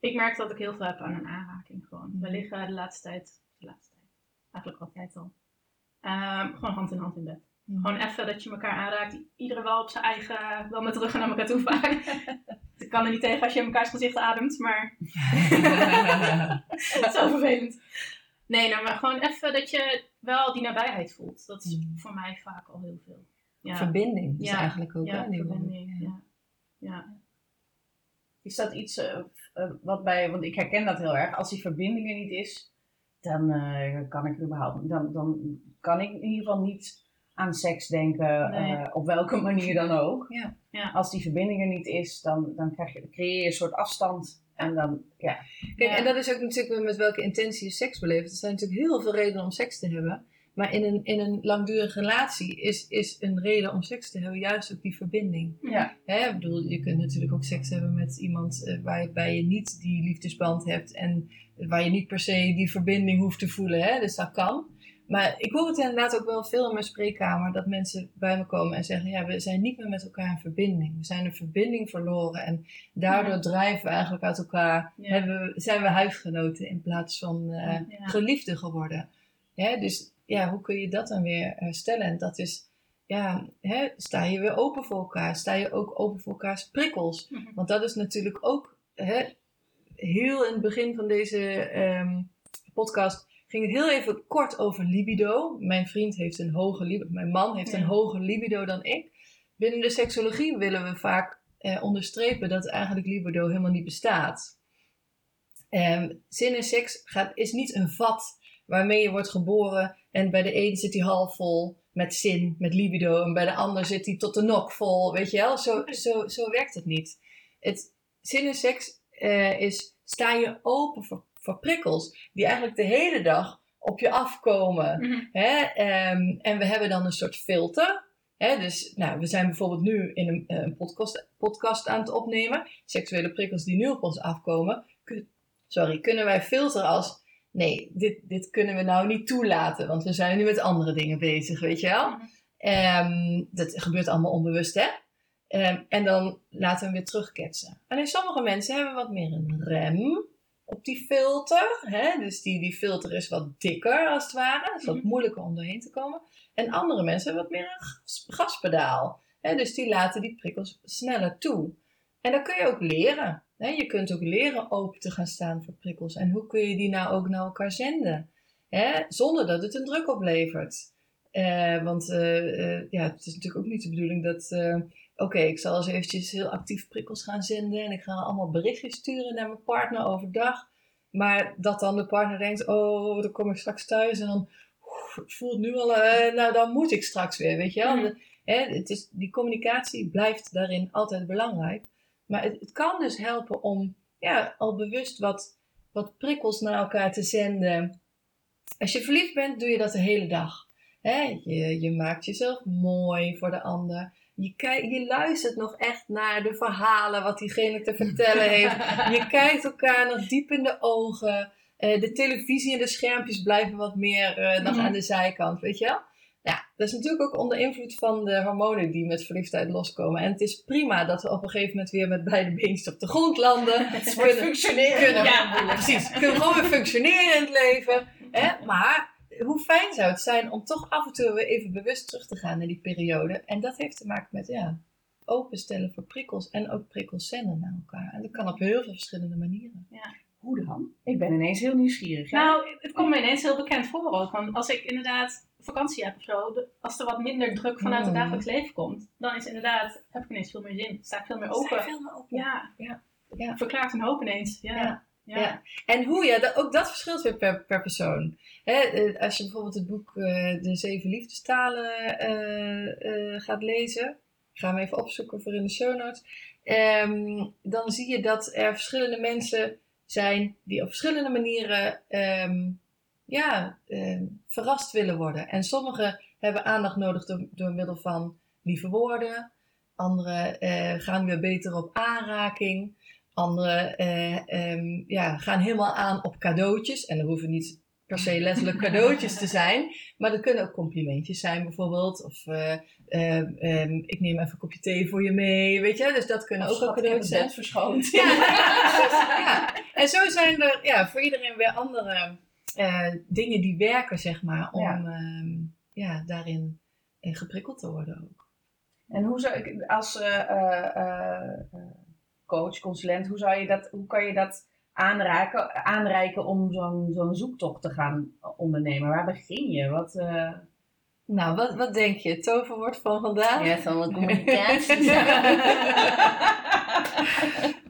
ik merk dat ik heel veel heb aan een aanraking gewoon. We Mhm. liggen de laatste tijd, de laatste tijd, eigenlijk altijd al. Ehm, gewoon hand in hand in bed. Mhm. Gewoon even dat je elkaar aanraakt. Iedereen wel op zijn eigen, wel met ruggen naar elkaar toe vaak. Ik kan er niet tegen als je in mekaars gezicht ademt, maar zo vervelend. Nee, nou, maar gewoon even dat je wel die nabijheid voelt. Dat is Mhm. voor mij vaak al heel veel. Ja, Verbinding is Ja. eigenlijk ook ja verbinding. Ja. Ja. Is dat iets eh, eh, wat bij, want ik herken dat heel erg, als die verbinding er niet is, dan eh, kan ik überhaupt, dan, dan kan ik in ieder geval niet aan seks denken, Nee. eh, op welke manier dan ook. Ja. Ja. Als die verbinding er niet is, dan, dan krijg je, creëer je een soort afstand en dan, ja. Kijk, Ja. en dat is ook natuurlijk met welke intentie je seks beleeft. Er zijn natuurlijk heel veel redenen om seks te hebben. Maar in een, in een langdurige relatie is, is een reden om seks te hebben juist ook die verbinding. Ja. Hè, ik bedoel, je kunt natuurlijk ook seks hebben met iemand eh, waarbij je niet die liefdesband hebt en waar je niet per se die verbinding hoeft te voelen. Hè? Dus dat kan. Maar ik hoor het inderdaad ook wel veel in mijn spreekkamer dat mensen bij me komen en zeggen: Ja, we zijn niet meer met elkaar in verbinding. We zijn een verbinding verloren en daardoor Ja. drijven we eigenlijk uit elkaar. Ja. Hebben, we- zijn we huisgenoten in plaats van Ja. geliefden geworden. Hè? Dus ja, hoe kun je dat dan weer herstellen? En dat is, ja, hè, sta je weer open voor elkaar? Sta je ook open voor elkaars prikkels? Mhm. Want dat is natuurlijk ook hè, heel in het begin van deze ehm, podcast ging het heel even kort over libido. Mijn vriend heeft een hoge libido, mijn man heeft Ja. een hoger libido dan ik. Binnen de seksologie willen we vaak eh, onderstrepen dat eigenlijk libido helemaal niet bestaat. Ehm, zin in seks gaat, is niet een vat waarmee je wordt geboren en bij de een zit hij half vol met zin, met libido en bij de ander zit hij tot de nok vol, weet je wel? Zo, zo, zo werkt het niet. Het, zin in seks eh, is, sta je open voor, voor prikkels die eigenlijk de hele dag op je afkomen. Mhm. Hè? Ehm, en we hebben dan een soort filter. Hè? Dus nou, we zijn bijvoorbeeld nu in een, eh, een podcast, podcast aan het opnemen. Seksuele prikkels die nu op ons afkomen. kun- sorry, kunnen wij filteren als... Nee, dit, dit kunnen we nou niet toelaten. Want we zijn nu met andere dingen bezig, weet je wel. Mhm. Ehm, dat gebeurt allemaal onbewust, hè? Ehm, en dan laten we hem weer terugketsen. Alleen sommige mensen hebben wat meer een rem op die filter. Hè? Dus die, die filter is wat dikker, als het ware. Het is wat Mhm. moeilijker om doorheen te komen. En andere mensen hebben wat meer een gas- gaspedaal. Hè? Dus die laten die prikkels sneller toe. En dat kun je ook leren. Hè? Je kunt ook leren open te gaan staan voor prikkels. En hoe kun je die nou ook naar elkaar zenden? Hè? Zonder dat het een druk oplevert. Eh, want eh, eh, ja, het is natuurlijk ook niet de bedoeling dat... Oké, ik zal eens eventjes heel actief prikkels gaan zenden. En ik ga allemaal berichtjes sturen naar mijn partner overdag. Maar dat dan de partner denkt, oh, dan kom ik straks thuis en dan het voelt nu al, eh, nou dan moet ik straks weer, weet je wel. De- hè, het is, die communicatie blijft daarin altijd belangrijk. Maar het, het kan dus helpen om ja, al bewust wat, wat prikkels naar elkaar te zenden. Als je verliefd bent, doe je dat de hele dag. Hè? Je, je maakt jezelf mooi voor de ander. Je, je luistert nog echt naar de verhalen wat diegene te vertellen heeft. Je kijkt elkaar nog diep in de ogen. Eh, de televisie en de schermpjes blijven wat meer nog Mhm. aan de zijkant, weet je wel? Ja, dat is natuurlijk ook onder invloed van de hormonen die met verliefdheid loskomen. En het is prima dat we op een gegeven moment weer met beide beentjes op de grond landen. Het wordt functioneren. kunnen, Ja. precies, kunnen gewoon weer functioneren in het leven. Hè? Maar hoe fijn zou het zijn om toch af en toe weer even bewust terug te gaan naar die periode. En dat heeft te maken met ja, openstellen voor prikkels en ook prikkels zenden naar elkaar. En dat kan op heel veel verschillende manieren. Hoe dan? Ik ben ineens heel nieuwsgierig. hè? Nou, het komt me ineens heel bekend voor ook. Want als ik inderdaad vakantie heb of zo, als er wat minder druk vanuit het Mm. dagelijks leven komt, dan is inderdaad, heb ik ineens veel meer zin. Sta ik veel meer open. veel meer open. Ja, Ja. Ja. verklaart een hoop ineens. Ja. Ja. Ja. En hoe, ja, dat, ook dat verschilt weer per, per persoon. Hè, eh, als je bijvoorbeeld het boek eh, De Zeven Liefdestalen eh, gaat lezen, ik ga hem even opzoeken voor in de show notes, ehm, dan zie je dat er verschillende mensen zijn die op verschillende manieren ehm, ja, ehm, verrast willen worden. En sommigen hebben aandacht nodig door, door middel van lieve woorden, anderen gaan weer beter op aanraking. Anderen eh, ehm, ja, gaan helemaal aan op cadeautjes. En er hoeven niet per se letterlijk cadeautjes te zijn. Maar er kunnen ook complimentjes zijn bijvoorbeeld. Of eh, ehm, ehm, ik neem even een kopje thee voor je mee. Weet je? Dus dat kunnen ook wel cadeautjes zijn. verschoond. Ja, ja. En zo zijn er ja, voor iedereen weer andere eh, dingen die werken, zeg maar. Om Ja. ja, daarin geprikkeld te worden ook. En hoe zou ik, als coach, consulent, hoe, zou je dat, hoe kan je dat aanraken, aanreiken om zo'n zo'n zoektocht te gaan ondernemen? Waar begin je? Wat, eh Nou, wat, wat denk je? Het toverwoord van vandaag? van de communicatie.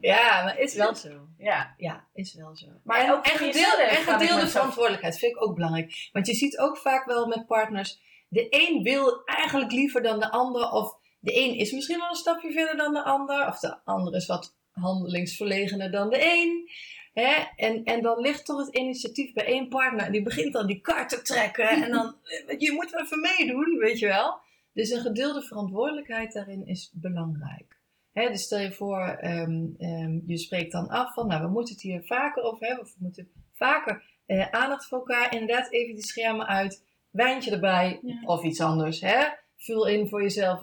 Ja, maar is wel zo. ja. Ja, is wel zo. Maar en, ook en, gedeelde zo- verantwoordelijkheid vind ik ook belangrijk. Want je ziet ook vaak wel met partners, de een wil eigenlijk liever dan de ander. Of de een is misschien al een stapje verder dan de ander. Of de ander is wat handelingsverlegener dan de een. Hè? En, en dan ligt toch het initiatief bij één partner. En die begint dan die kaart te trekken. En dan, eh, je moet wel even meedoen, weet je wel. Dus een gedeelde verantwoordelijkheid daarin is belangrijk. Hè, dus stel je voor, ehm, ehm, je spreekt dan af van, nou, we moeten het hier vaker over hebben. Of we moeten vaker eh, aandacht voor elkaar. Inderdaad, even die schermen uit. Wijntje erbij. Ja. Of iets anders. Hè? Vul in voor jezelf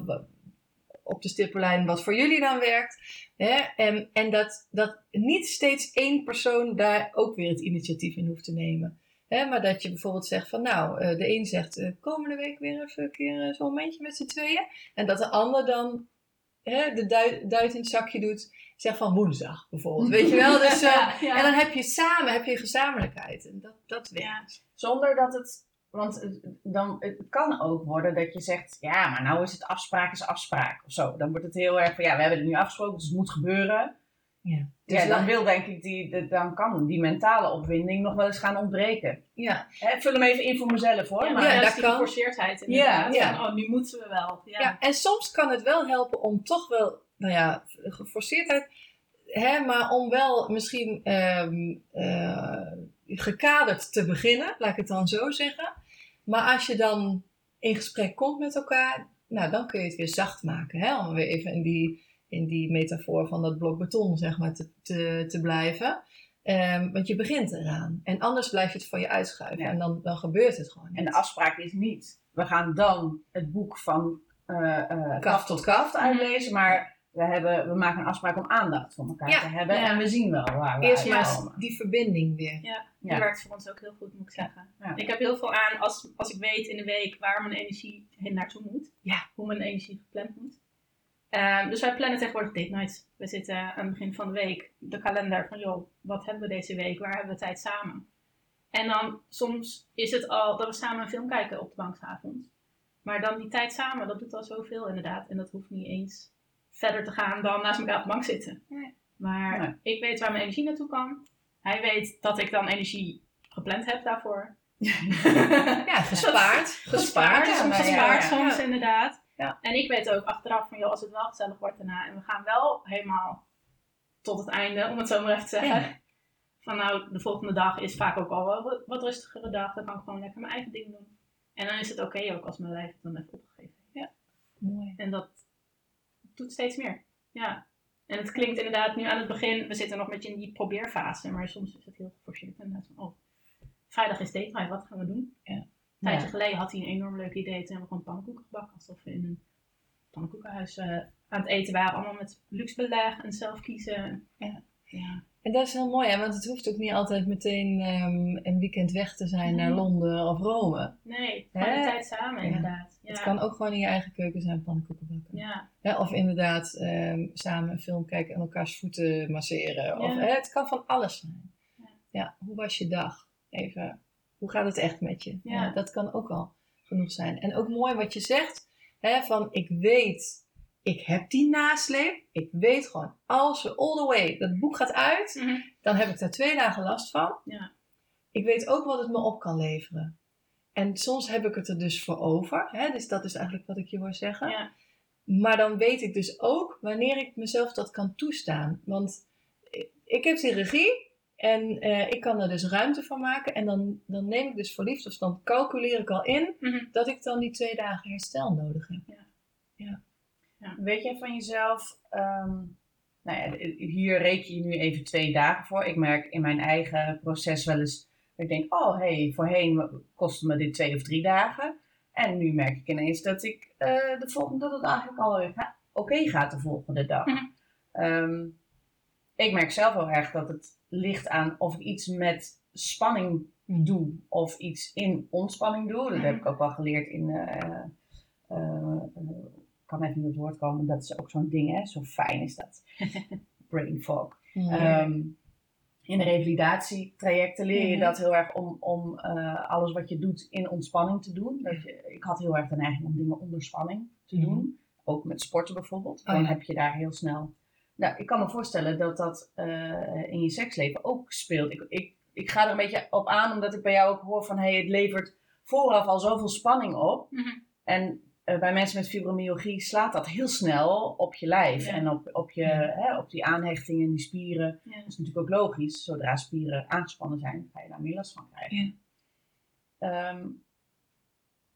op de stippellijn wat voor jullie dan werkt. Hè? En, en dat, dat niet steeds één persoon daar ook weer het initiatief in hoeft te nemen. Hè? Maar dat je bijvoorbeeld zegt van, nou, eh, de een zegt eh, komende week weer even een keer eh, zo'n momentje met z'n tweeën. En dat de ander dan hè, de duit, duit in het zakje doet. Zeg van woensdag bijvoorbeeld. Weet je wel? Dus, Ja, ja. En dan heb je samen heb je gezamenlijkheid. En dat, dat werkt. Zonder dat het. Want het- dan, het kan ook worden dat je zegt: ja, maar nou is het afspraak is afspraak of zo. Dan wordt het heel erg van: ja, we hebben het nu afgesproken, dus het moet gebeuren. Ja. Dus ja, dan wil denk ik die, de- dan kan die mentale opwinding nog wel eens gaan ontbreken. Ja, Hè, vul hem even in voor mezelf hoor. Ja, maar Ja, dat die kan. geforceerdheid inderdaad. Ja, ja. Van, oh, nu moeten we wel. Ja. Ja. en soms kan het wel helpen om toch wel, nou ja, geforceerdheid, hè, maar om wel misschien ehm, eh, gekaderd te beginnen, laat ik het dan zo zeggen. Maar als je dan in gesprek komt met elkaar, nou dan kun je het weer zacht maken. Hè? Om weer even in die, in die metafoor van dat blok beton, zeg maar, te, te, te blijven. Ehm, want je begint eraan. En anders blijf je het van je uitschuiven. Ja. En dan, dan gebeurt het gewoon niet. En de afspraak is niet: we gaan dan het boek van eh eh Kaf tot kaf. uitlezen, maar we, hebben, we maken een afspraak om aandacht voor elkaar Ja, te hebben. ja. En we zien wel waar we Eerst maar die verbinding weer. Die Ja. werkt voor ons ook heel goed, moet ik zeggen. Ja. Ik heb heel veel aan als, als ik weet in de week waar mijn energie heen naartoe moet. Ja. Hoe mijn energie gepland moet. Ehm, dus wij plannen tegenwoordig date nights. We zitten aan het begin van de week de kalender van, joh, wat hebben we deze week? Waar hebben we tijd samen? En dan soms is het al dat we samen een film kijken op de bank 's avonds. Maar dan die tijd samen, dat doet al zoveel inderdaad. En dat hoeft niet eens verder te gaan dan naast elkaar op de bank zitten. Nee. Maar Nee. ik weet waar mijn energie naartoe kan. Hij weet dat ik dan energie gepland heb daarvoor. Ja, gespaard. gespaard, ja, soms ja, gespaard, ja. soms Ja. inderdaad. Ja. En ik weet ook achteraf van, joh, als het wel gezellig wordt daarna en we gaan wel helemaal tot het einde, om het zo maar even te zeggen. Ja. Van nou, de volgende dag is vaak ook al wel wat- rustigere dag, dan kan ik gewoon lekker mijn eigen ding doen. En dan is het oké ook als mijn lijf het dan even opgegeven heeft. Mooi. En dat doet steeds meer. Ja. En het klinkt inderdaad nu aan het begin, we zitten nog een beetje in die probeerfase, maar soms is het heel geforceerd. Inderdaad van, oh, vrijdag is date wat gaan we doen? Ja. Een tijdje Ja. geleden had hij een enorm leuk idee. Toen hebben we gewoon pannenkoeken gebakken. Alsof we in een pannenkoekenhuis eh, aan het eten waren. Allemaal met luxe beleg en zelf kiezen. Ja. ja. En dat is heel mooi, hè? want het hoeft ook niet altijd meteen ehm, een weekend weg te zijn naar. Londen of Rome. Nee, gewoon de tijd samen Ja. inderdaad. Ja. Het kan ook gewoon in je eigen keuken zijn, pannenkoeken bakken. Ja. Hè, of inderdaad ehm, samen een film kijken en elkaars voeten masseren. Of, Ja. hè, het kan van alles zijn. Ja. Ja. hoe was je dag? Even, hoe gaat het echt met je? Ja. dat kan ook al genoeg zijn. En ook mooi wat je zegt, hè, van ik weet, ik heb die nasleep. Ik weet gewoon, als we all the way, dat boek gaat uit, Mhm. dan heb ik daar twee dagen last van. Ja. Ik weet ook wat het me op kan leveren. En soms heb ik het er dus voor over. Hè? Dus dat is eigenlijk wat ik je hoor zeggen. Ja. Maar dan weet ik dus ook wanneer ik mezelf dat kan toestaan. Want ik- heb die regie en eh, ik kan er dus ruimte van maken. En dan, dan neem ik dus voor liefde, of dan calculeer ik al in Mhm. dat ik dan die twee dagen herstel nodig heb. Weet jij van jezelf, ehm, nou ja, hier reken je nu even twee dagen voor. Ik merk in mijn eigen proces wel eens dat ik denk, oh hey, voorheen kostte me dit twee of drie dagen. En nu merk ik ineens dat ik eh, de volgende, dat het eigenlijk al weer ga- oké gaat de volgende dag. Mhm. Ehm, ik merk zelf heel erg dat het ligt aan of ik iets met spanning doe of iets in ontspanning doe. Dat heb ik ook wel geleerd in. eh, eh, kan even niet op het woord komen, dat is ook zo'n ding, hè? Zo fijn is dat. Brain fog. Ehm, in de revalidatietrajecten leer je Mhm. dat heel erg om, om eh, alles wat je doet in ontspanning te doen. Dat je, ik had heel erg de neiging om dingen onder spanning te Mhm. doen. Ook met sporten bijvoorbeeld. Oh Dan ja. heb je daar heel snel. Nou, ik kan me voorstellen dat dat eh, in je seksleven ook speelt. Ik, ik, ik ga er een beetje op aan, omdat ik bij jou ook hoor van hey, het levert vooraf al zoveel spanning op. Mhm. En eh, bij mensen met fibromyalgie slaat dat heel snel op je lijf Ja. en op, op, je, Ja. hè, op die aanhechtingen, die spieren. Ja. Dat is natuurlijk ook logisch. Zodra spieren aangespannen zijn, ga je daar meer last van krijgen. Ehm,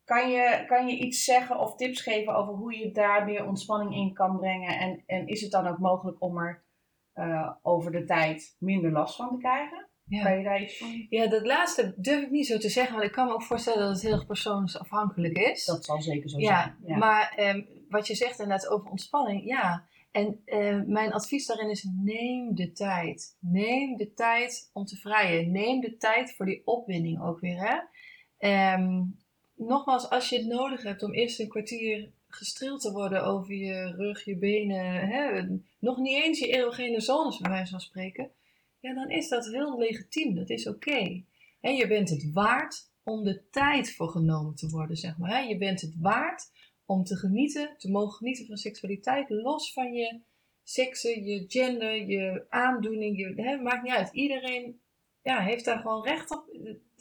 kan, je, kan je iets zeggen of tips geven over hoe je daar weer ontspanning in kan brengen? En, en is het dan ook mogelijk om er eh, over de tijd minder last van te krijgen? Ja. Kan je daar iets van? Ja, dat laatste durf ik niet zo te zeggen, want ik kan me ook voorstellen dat het heel erg persoonsafhankelijk is. Dat zal zeker zo ja, zijn. Ja. maar ehm, wat je zegt inderdaad over ontspanning, ja. En eh, mijn advies daarin is: neem de tijd. Neem de tijd om te vrijen. Neem de tijd voor die opwinding ook weer. Hè? Ehm, nogmaals, als je het nodig hebt om eerst een kwartier gestreeld te worden over je rug, je benen, hè, nog niet eens je erogene zones, bij wijze van spreken, ja, dan is dat heel legitiem. Dat is oké. En je bent het waard om de tijd voor genomen te worden, zeg maar. Hè? Je bent het waard om te genieten, te mogen genieten van seksualiteit, los van je seksen, je gender, je aandoening. Je, maakt niet uit. Iedereen ja, heeft daar gewoon recht op.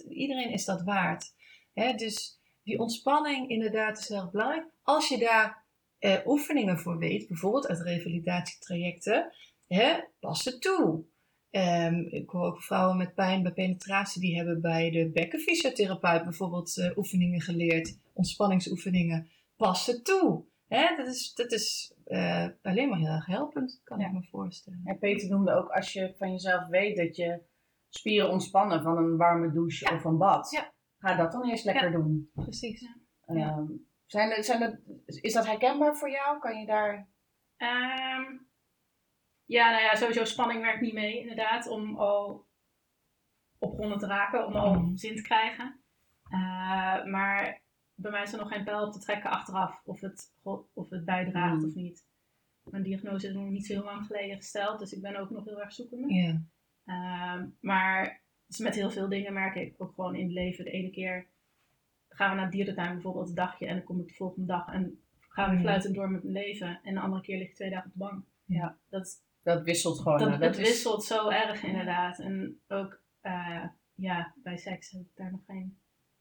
Iedereen is dat waard. Hè? Dus die ontspanning inderdaad is heel belangrijk. Als je daar eh, oefeningen voor weet, bijvoorbeeld uit revalidatietrajecten, hè, pas het toe. Ehm, ik hoor ook vrouwen met pijn bij penetratie, die hebben bij de bekkenfysiotherapeut bijvoorbeeld eh, oefeningen geleerd, ontspanningsoefeningen. Pas het toe. Hè? Dat is, dat is eh, alleen maar heel erg helpend, kan Ja. ik me voorstellen. En Peter noemde ook als je van jezelf weet dat je spieren ontspannen van een warme douche Ja. of een bad. Ja. Ga dat dan eerst lekker doen. Precies. Ja. Ehm, zijn er, zijn er, is dat herkenbaar voor jou? Kan je daar... Ehm, ja, nou ja, sowieso spanning werkt niet mee, inderdaad, om al opgewonden te raken, om al Mhm. zin te krijgen. Eh, maar bij mij is er nog geen pijl op te trekken achteraf of het, of het bijdraagt Mhm. of niet. Mijn diagnose is nog niet zo heel lang geleden gesteld, dus ik ben ook nog heel erg zoekende. Ja. Ehm, maar dus met heel veel dingen merk ik ook gewoon in het leven. De ene keer gaan we naar dierentuin bijvoorbeeld een dagje en dan kom ik de volgende dag en gaan we Mhm. fluitend door met mijn leven. En de andere keer lig ik twee dagen op de bank. Ja. Dat, Dat wisselt gewoon. dat, is- wisselt zo erg inderdaad. En ook eh, ja, bij seks heb ik daar nog geen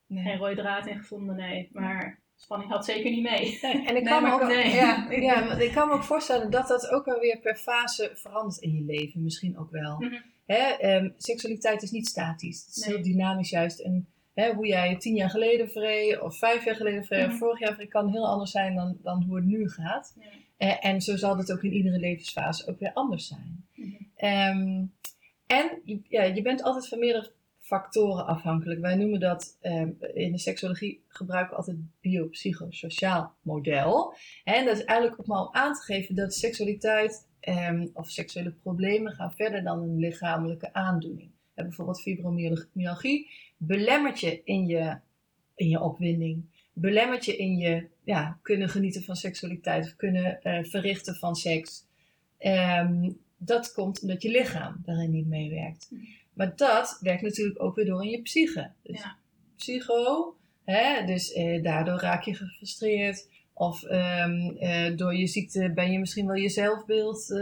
Nee. geen rode draad in gevonden, nee. Maar spanning had zeker niet mee. Nee, en ik Nee, kan, me ook, nee. ja, ja, maar ik kan me ook voorstellen dat dat ook wel weer per fase verandert in je leven. Misschien ook wel. Mhm. Hè, ehm, seksualiteit is niet statisch. Het is Nee. heel dynamisch juist. En hè, hoe jij tien jaar geleden vreed, of vijf jaar geleden vreed, Mhm. of vorig jaar vreed, kan heel anders zijn dan, dan hoe het nu gaat. Eh, en zo zal het ook in iedere levensfase ook weer anders zijn. Ehm, en ja, je bent altijd van meerdere factoren afhankelijk. Wij noemen dat ehm, in de seksologie gebruiken we altijd biopsychosociaal model. En dat is eigenlijk ook maar om aan te geven dat seksualiteit ehm, of seksuele problemen gaan verder dan een lichamelijke aandoening. Bijvoorbeeld fibromyalgie belemmert je in je, in je opwinding. Belemmert je in je ja, kunnen genieten van seksualiteit of kunnen eh, verrichten van seks. Ehm, dat komt omdat je lichaam daarin niet meewerkt. Mhm. Maar dat werkt natuurlijk ook weer door in je psyche. Dus Ja. psycho, hè, dus eh, daardoor raak je gefrustreerd. Of ehm, eh, door je ziekte ben je misschien wel je zelfbeeld eh,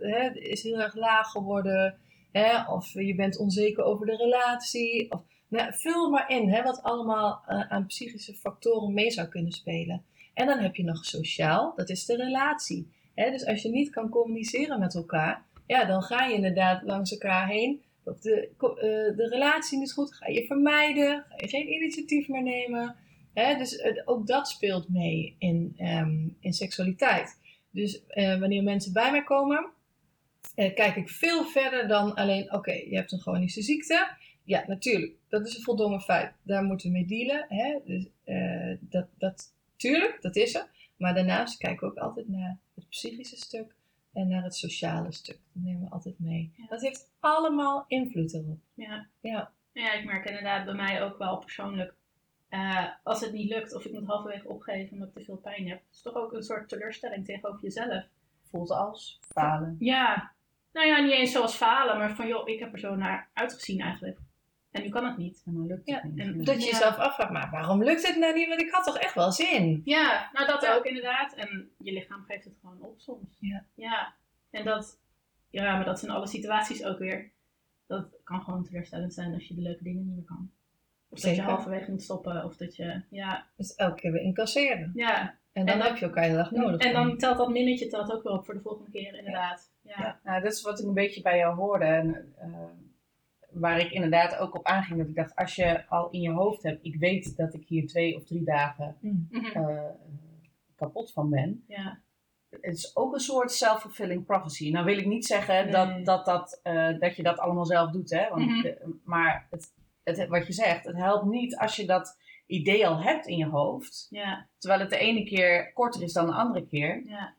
hè, is heel erg laag geworden. Hè? Of je bent onzeker over de relatie. Of, nou, vul maar in hè, wat allemaal eh, aan psychische factoren mee zou kunnen spelen. En dan heb je nog sociaal, dat is de relatie. Hè? Dus als je niet kan communiceren met elkaar, ja, dan ga je inderdaad langs elkaar heen. De, eh, de relatie niet goed, ga je vermijden, ga je geen initiatief meer nemen. Hè? Dus eh, ook dat speelt mee in, ehm, in seksualiteit. Dus wanneer mensen bij mij komen, kijk ik veel verder dan alleen, oké, je hebt een chronische ziekte. Ja, natuurlijk, dat is een voldongen feit. Daar moeten we mee dealen. Hè? Dus, eh, dat, dat, tuurlijk, dat is er. Maar daarnaast kijken we ook altijd naar het psychische stuk en naar het sociale stuk. Dat nemen we altijd mee. Ja. Dat heeft allemaal invloed erop. Ja. Ja. ja, ik merk inderdaad bij mij ook wel persoonlijk. eh, als het niet lukt of ik moet halverwege opgeven omdat ik te veel pijn heb. is toch ook een soort teleurstelling tegenover jezelf. Voelt als falen. Ja, nou ja, niet eens zoals falen, maar van joh, ik heb er zo naar uitgezien eigenlijk. En nu kan het niet. En dan lukt het Ja, niet. en. Dat je Ja. jezelf afvraagt, maar waarom lukt het nou niet? Want ik had toch echt wel zin. Ja, nou dat Ja. ook inderdaad. En je lichaam geeft het gewoon op soms. Ja. Ja, en dat, ja, maar dat zijn alle situaties ook weer. Dat kan gewoon teleurstellend zijn als je de leuke dingen niet meer kan. Of dat je halverwege moet stoppen, of dat je, ja, Dus elke keer weer incasseren. ja. En dan En dan- heb je elkaar heel erg nodig. En dan telt dat minnetje telt ook weer op voor de volgende keer, inderdaad. Ja, Ja. Nou, dat is wat ik een beetje bij jou hoorde. En, eh, waar ik inderdaad ook op aanging. Dat ik dacht, als je al in je hoofd hebt, ik weet dat ik hier twee of drie dagen Mm. Mhm. eh, kapot van ben. ja. Het is ook een soort self-fulfilling prophecy. Nou wil ik niet zeggen Nee. dat, dat, dat, eh, dat je dat allemaal zelf doet. Hè? Want, Mhm. eh, maar het, het, wat je zegt, het helpt niet als je dat idee al hebt in je hoofd. ja, Terwijl het de ene keer korter is dan de andere keer. ja,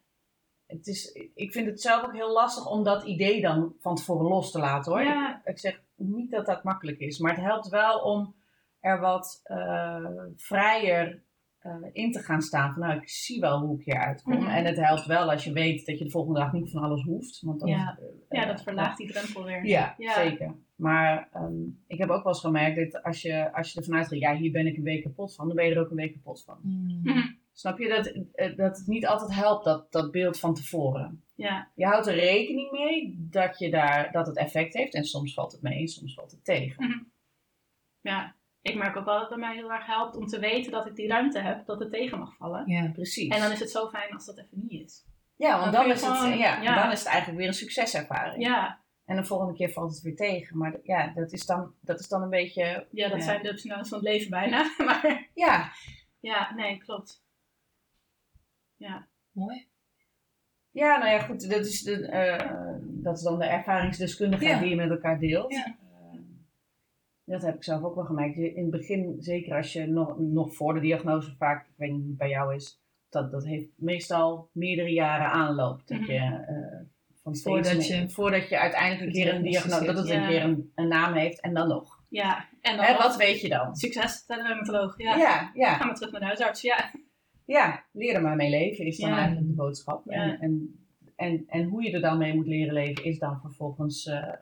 Het is, ik vind het zelf ook heel lastig om dat idee dan van tevoren los te laten hoor. Ja. Ik, ik zeg niet dat dat makkelijk is, maar het helpt wel om er wat eh, vrijer eh, in te gaan staan. Van nou, ik zie wel hoe ik hier uitkom. Mhm. En het helpt wel als je weet dat je de volgende dag niet van alles hoeft. Want dan, Ja. eh, ja, dat verlaagt die drempel weer. Ja, Ja. zeker. Maar ehm, ik heb ook wel eens gemerkt dat als je, als je ervan uitgaat, ja, hier ben ik een week kapot van, dan ben je er ook een week kapot van. Mm. Mhm. Snap je dat, dat het niet altijd helpt, dat, dat beeld van tevoren? Ja, Je houdt er rekening mee dat, je daar, dat het effect heeft. En soms valt het mee, soms valt het tegen. ja. Ik merk ook wel dat het bij mij heel erg helpt om te weten dat ik die ruimte heb, dat het tegen mag vallen. Ja. Precies. En dan is het zo fijn als dat even niet is. ja, want dan is, het, ja, ja. dan is het eigenlijk weer een succeservaring. Ja, En de volgende keer valt het weer tegen. Maar ja, dat is dan, dat is dan een beetje... ja dat Ja. zijn de ups en van het leven bijna. Maar Ja, ja, nee, klopt. Ja, Mooi. Ja nou ja, goed. Dat is, de, eh, dat is dan de ervaringsdeskundigheid Ja. die je met elkaar deelt. Ja. Eh, dat heb ik zelf ook wel gemerkt. In het begin, zeker als je nog, nog voor de diagnose vaak, ik weet niet hoe het bij jou is, dat, dat heeft meestal meerdere jaren aanloop. Dat Mhm. je, van steeds Voordat je- voordat je uiteindelijk een keer een diagnose, dat het Ja. een keer een, een naam heeft en dan nog. ja. En dan Hè, wat weet je dan? succes bij de reumatoloog. Ja. Ja, ja, Gaan we terug naar de huisarts. Ja, ja, leer er maar mee leven is dan Ja. eigenlijk de boodschap. Ja. En, en, en, en hoe je er dan mee moet leren leven is dan vervolgens eh,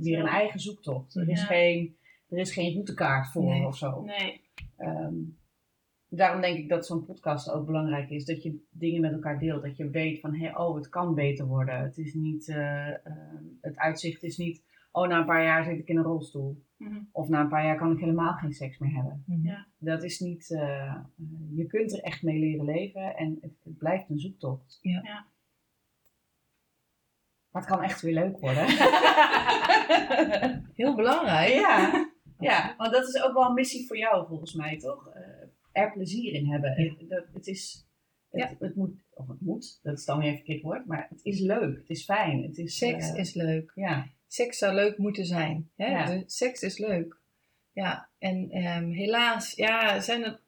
weer een eigen zoektocht. Er is, geen, er is geen routekaart voor Nee. of zo. nee. Ehm, daarom denk ik dat zo'n podcast ook belangrijk is. Dat je dingen met elkaar deelt. Dat je weet van, hey, oh, het kan beter worden. Het is niet, eh, ehm, het uitzicht is niet oh, na een paar jaar zit ik in een rolstoel. Mhm. Of na een paar jaar kan ik helemaal geen seks meer hebben. Mhm. Ja. Dat is niet, eh, je kunt er echt mee leren leven en het, het blijft een zoektocht. Ja. Ja. Maar het kan echt weer leuk worden. Heel belangrijk. ja. ja, want dat is ook wel een missie voor jou volgens mij, toch? Eh, er plezier in hebben. Ja. Het, dat, het is, het, Ja. het moet, of het moet, dat is dan weer een verkeerd woord, maar het is leuk, het is fijn. Het is, Seks eh, is leuk. Ja, Seks zou leuk moeten zijn. Hè? Ja. De seks is leuk. Ja, en ehm, helaas ja, zijn er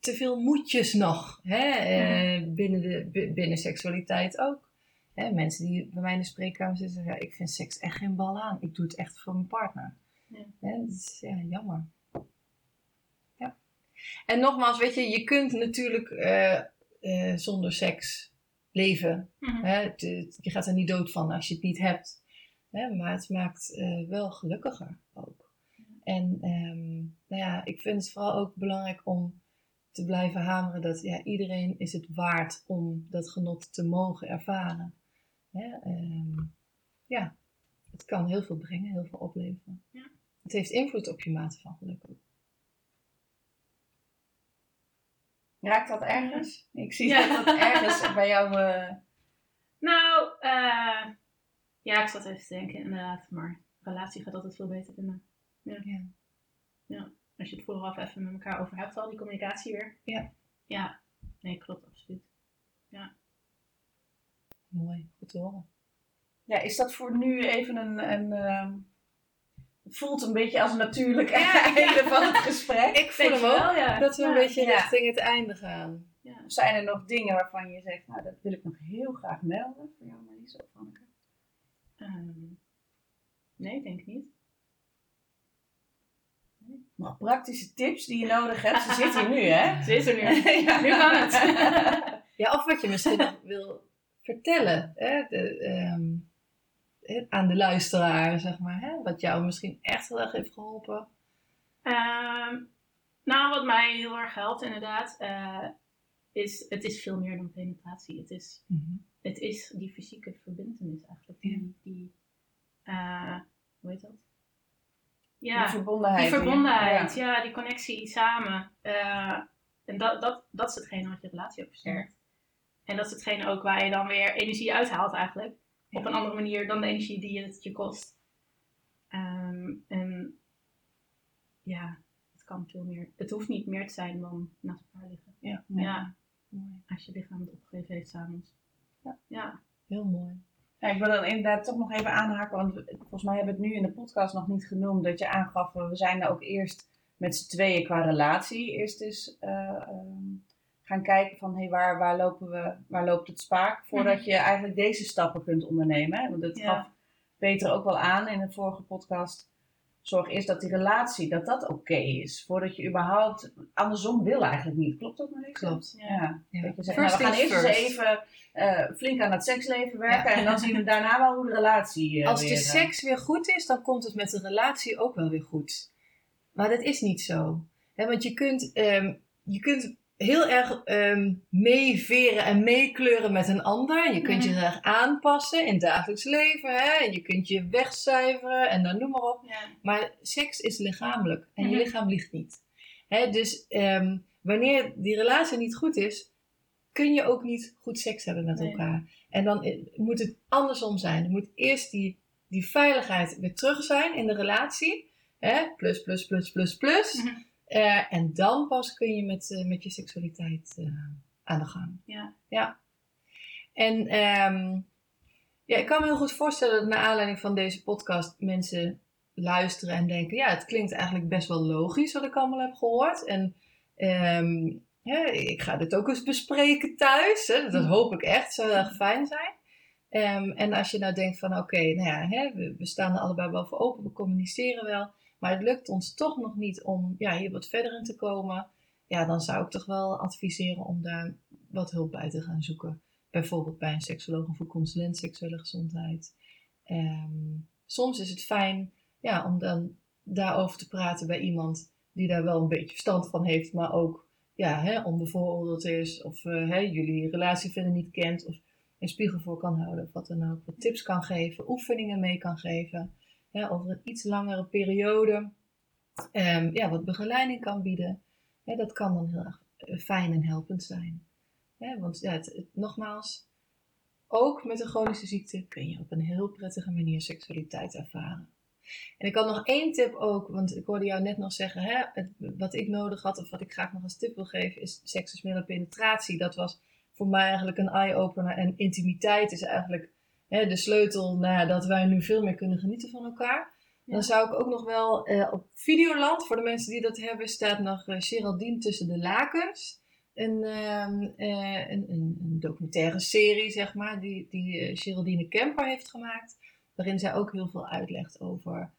te veel moedjes nog hè? eh, binnen, de, bi- binnen seksualiteit ook. Hè? Mensen die bij mij in de spreekkamer zitten zeggen, ja, ik vind seks echt geen bal aan. Ik doe het echt voor mijn partner. Ja. Hè? Dat is ja, jammer. Ja. En nogmaals, weet je, je kunt natuurlijk eh, eh, zonder seks leven. Mhm. Hè, het- het- je gaat er niet dood van als je het niet hebt. Hè, maar het maakt eh, wel gelukkiger ook. En ehm, nou ja, ik vind het vooral ook belangrijk om te blijven hameren dat ja, iedereen is het waard om dat genot te mogen ervaren. Hè, ehm, ja, het kan heel veel brengen, heel veel opleveren. Ja. Het heeft invloed op je mate van geluk ook. raakt dat ergens? Ik zie Ja. dat dat ergens bij jou... eh, Nou, eh, ja, ik zat even te denken inderdaad, maar relatie gaat altijd veel beter vinden. Ja. Als je het vooraf even met elkaar over hebt, al die communicatie weer. Ja. Ja, nee, klopt, absoluut. Mooi, goed te horen. Ja, is dat voor nu even een. een ehm, het voelt een beetje als een natuurlijk Ja, einde van het gesprek. Ik voel hem ook wel, ja. dat we een Ja, beetje ja. richting het einde gaan. Ja. Zijn er nog dingen waarvan je zegt, nou dat wil ik nog heel graag melden voor jou Marlies of Hanneke? Ehm, nee, ik denk niet. Nog praktische tips die je nodig hebt. Ze zit hier nu, hè? Ze is er nu. Ja. Nu kan het. Ja, of wat je misschien wil vertellen hè, de, ehm, aan de luisteraar, zeg maar. Hè, wat jou misschien echt heel erg heeft geholpen. Ehm, nou, wat mij heel erg helpt inderdaad, eh, is het is veel meer dan penetratie. Het is, het is die fysieke verbindenis eigenlijk. Die, die eh, hoe heet dat? Ja, Die verbondenheid. die verbondenheid, Ja. ja, die connectie samen. Eh, en dat, dat, dat is hetgene wat je relatie ook versterkt. En dat is hetgene ook waar je dan weer energie uithaalt eigenlijk. Op een andere manier dan de energie die het je kost. Ehm, en ja, het kan veel meer. Het hoeft niet meer te zijn dan naast elkaar liggen. Ja, Ja. Ja, mooi. als je lichaam het opgegeven heeft s'avonds. Ja. ja. Heel mooi. Ja, ik wil dan inderdaad toch nog even aanhaken, want we- volgens mij hebben we het nu in de podcast nog niet genoemd. Dat je aangaf, we zijn er ook eerst met z'n tweeën qua relatie. Eerst eens eh, ehm, gaan kijken van, hé, hey, waar, waar, lopen we, waar loopt het spaak? Voordat je eigenlijk deze stappen kunt ondernemen. Hè? Want dat Ja. gaf Peter ook wel aan in de vorige podcast. Zorg eerst dat die relatie, dat dat oké is. Voordat je überhaupt, andersom wil eigenlijk niet. Klopt dat maar Klopt. Ja. Ja. Ja. Dat je zegt, First nou, we gaan eerst eens even eh, flink aan het seksleven werken. Ja. En dan zien we daarna wel hoe de relatie eh, Als weer... de eh, seks weer goed is, dan komt het met de relatie ook wel weer goed. Maar dat is niet zo. Want je kunt, ehm, je kunt heel erg ehm, meeveren en meekleuren met een ander. Je kunt je Mhm. heel erg aanpassen in het dagelijks leven. Hè? Je kunt je wegcijferen en dan noem maar op. Ja. Maar seks is lichamelijk en je Mhm. lichaam liegt niet. Hè, dus ehm, wanneer die relatie niet goed is, kun je ook niet goed seks hebben met Nee. elkaar. En dan eh, moet het andersom zijn. Er moet eerst die, die veiligheid weer terug zijn in de relatie. Hè? Plus, plus, plus, plus, plus. Mhm. Eh, en dan pas kun je met, eh, met je seksualiteit eh, aan de gang. Ja. Ja. En ehm, ja, ik kan me heel goed voorstellen dat naar aanleiding van deze podcast mensen luisteren en denken, ja, het klinkt eigenlijk best wel logisch wat ik allemaal heb gehoord. En ehm, hè, ik ga dit ook eens bespreken thuis. Hè. Dat hoop ik echt, zou heel erg fijn zijn. Ehm, en als je nou denkt van, oké, nou ja, hè, we, we staan er allebei wel voor open, we communiceren wel. Maar het lukt ons toch nog niet om ja, hier wat verder in te komen. Ja, dan zou ik toch wel adviseren om daar wat hulp bij te gaan zoeken. Bijvoorbeeld bij een seksoloog of een consulent seksuele gezondheid. Ehm, soms is het fijn ja, om dan daarover te praten bij iemand die daar wel een beetje verstand van heeft, maar ook ja, hè, onbevooroordeeld is. Of eh, hè, jullie relatie verder niet kent. Of een spiegel voor kan houden. Of wat dan ook. Wat tips kan geven. Oefeningen mee kan geven. Over een iets langere periode ehm, ja, wat begeleiding kan bieden. Dat kan dan heel erg eh, fijn en helpend zijn. Want ja, het, nogmaals, ook met een chronische ziekte kun je op een heel prettige manier seksualiteit ervaren. En ik had nog één tip ook, want ik hoorde jou net nog zeggen, hè, het- wat ik nodig had of wat ik graag nog als tip wil geven, is seks is middel penetratie. Dat was voor mij eigenlijk een eye-opener en intimiteit is eigenlijk hè, de sleutel naar dat wij nu veel meer kunnen genieten van elkaar. Ja. Dan zou ik ook nog wel eh, op Videoland, voor de mensen die dat hebben, staat nog eh, Geraldine tussen de lakens. Een, ehm, eh, een, een, een documentaire serie, zeg maar, die, die eh, Geraldine Kemper heeft gemaakt. Waarin zij ook heel veel uitlegt over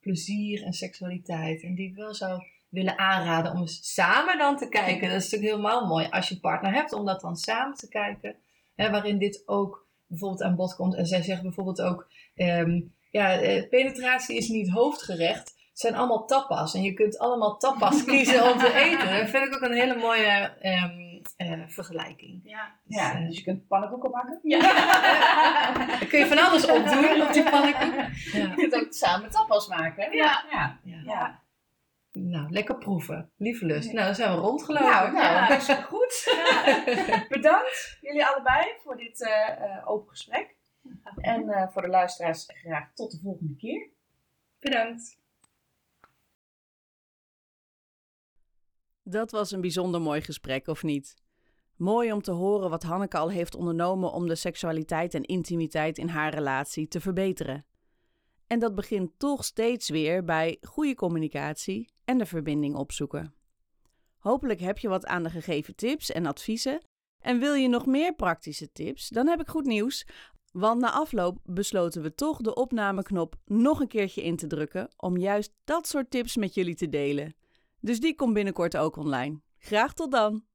plezier en seksualiteit. En die ik wel zou willen aanraden om eens samen dan te kijken. Dat is natuurlijk helemaal mooi als je een partner hebt, om dat dan samen te kijken. Hè, waarin dit ook bijvoorbeeld aan bod komt. En zij zegt bijvoorbeeld ook, ehm, ja, eh, penetratie is niet hoofdgerecht. Het zijn allemaal tapas. En je kunt allemaal tapas kiezen om te eten. Dat vind ik ook een hele mooie ehm, eh, vergelijking. Ja. Dus, Ja, eh, dus je kunt pannenkoeken bakken. Ja. dan kun je van alles opdoen op die pannenkoek. Ja. Je kunt ook samen tapas maken. hè? Ja. ja. Ja. Nou, lekker proeven. Lieve lust. Nou, dan zijn we rondgelopen. Nou, nou Ja. best goed. Bedankt jullie allebei voor dit eh, eh, open gesprek. En eh, voor de luisteraars graag tot de volgende keer. Bedankt. Dat was een bijzonder mooi gesprek, of niet? Mooi om te horen wat Hanneke al heeft ondernomen om de seksualiteit en intimiteit in haar relatie te verbeteren. En dat begint toch steeds weer bij goede communicatie en de verbinding opzoeken. Hopelijk heb je wat aan de gegeven tips en adviezen. En wil je nog meer praktische tips, dan heb ik goed nieuws. Want na afloop besloten we toch de opnameknop nog een keertje in te drukken om juist dat soort tips met jullie te delen. Dus die komt binnenkort ook online. Graag tot dan!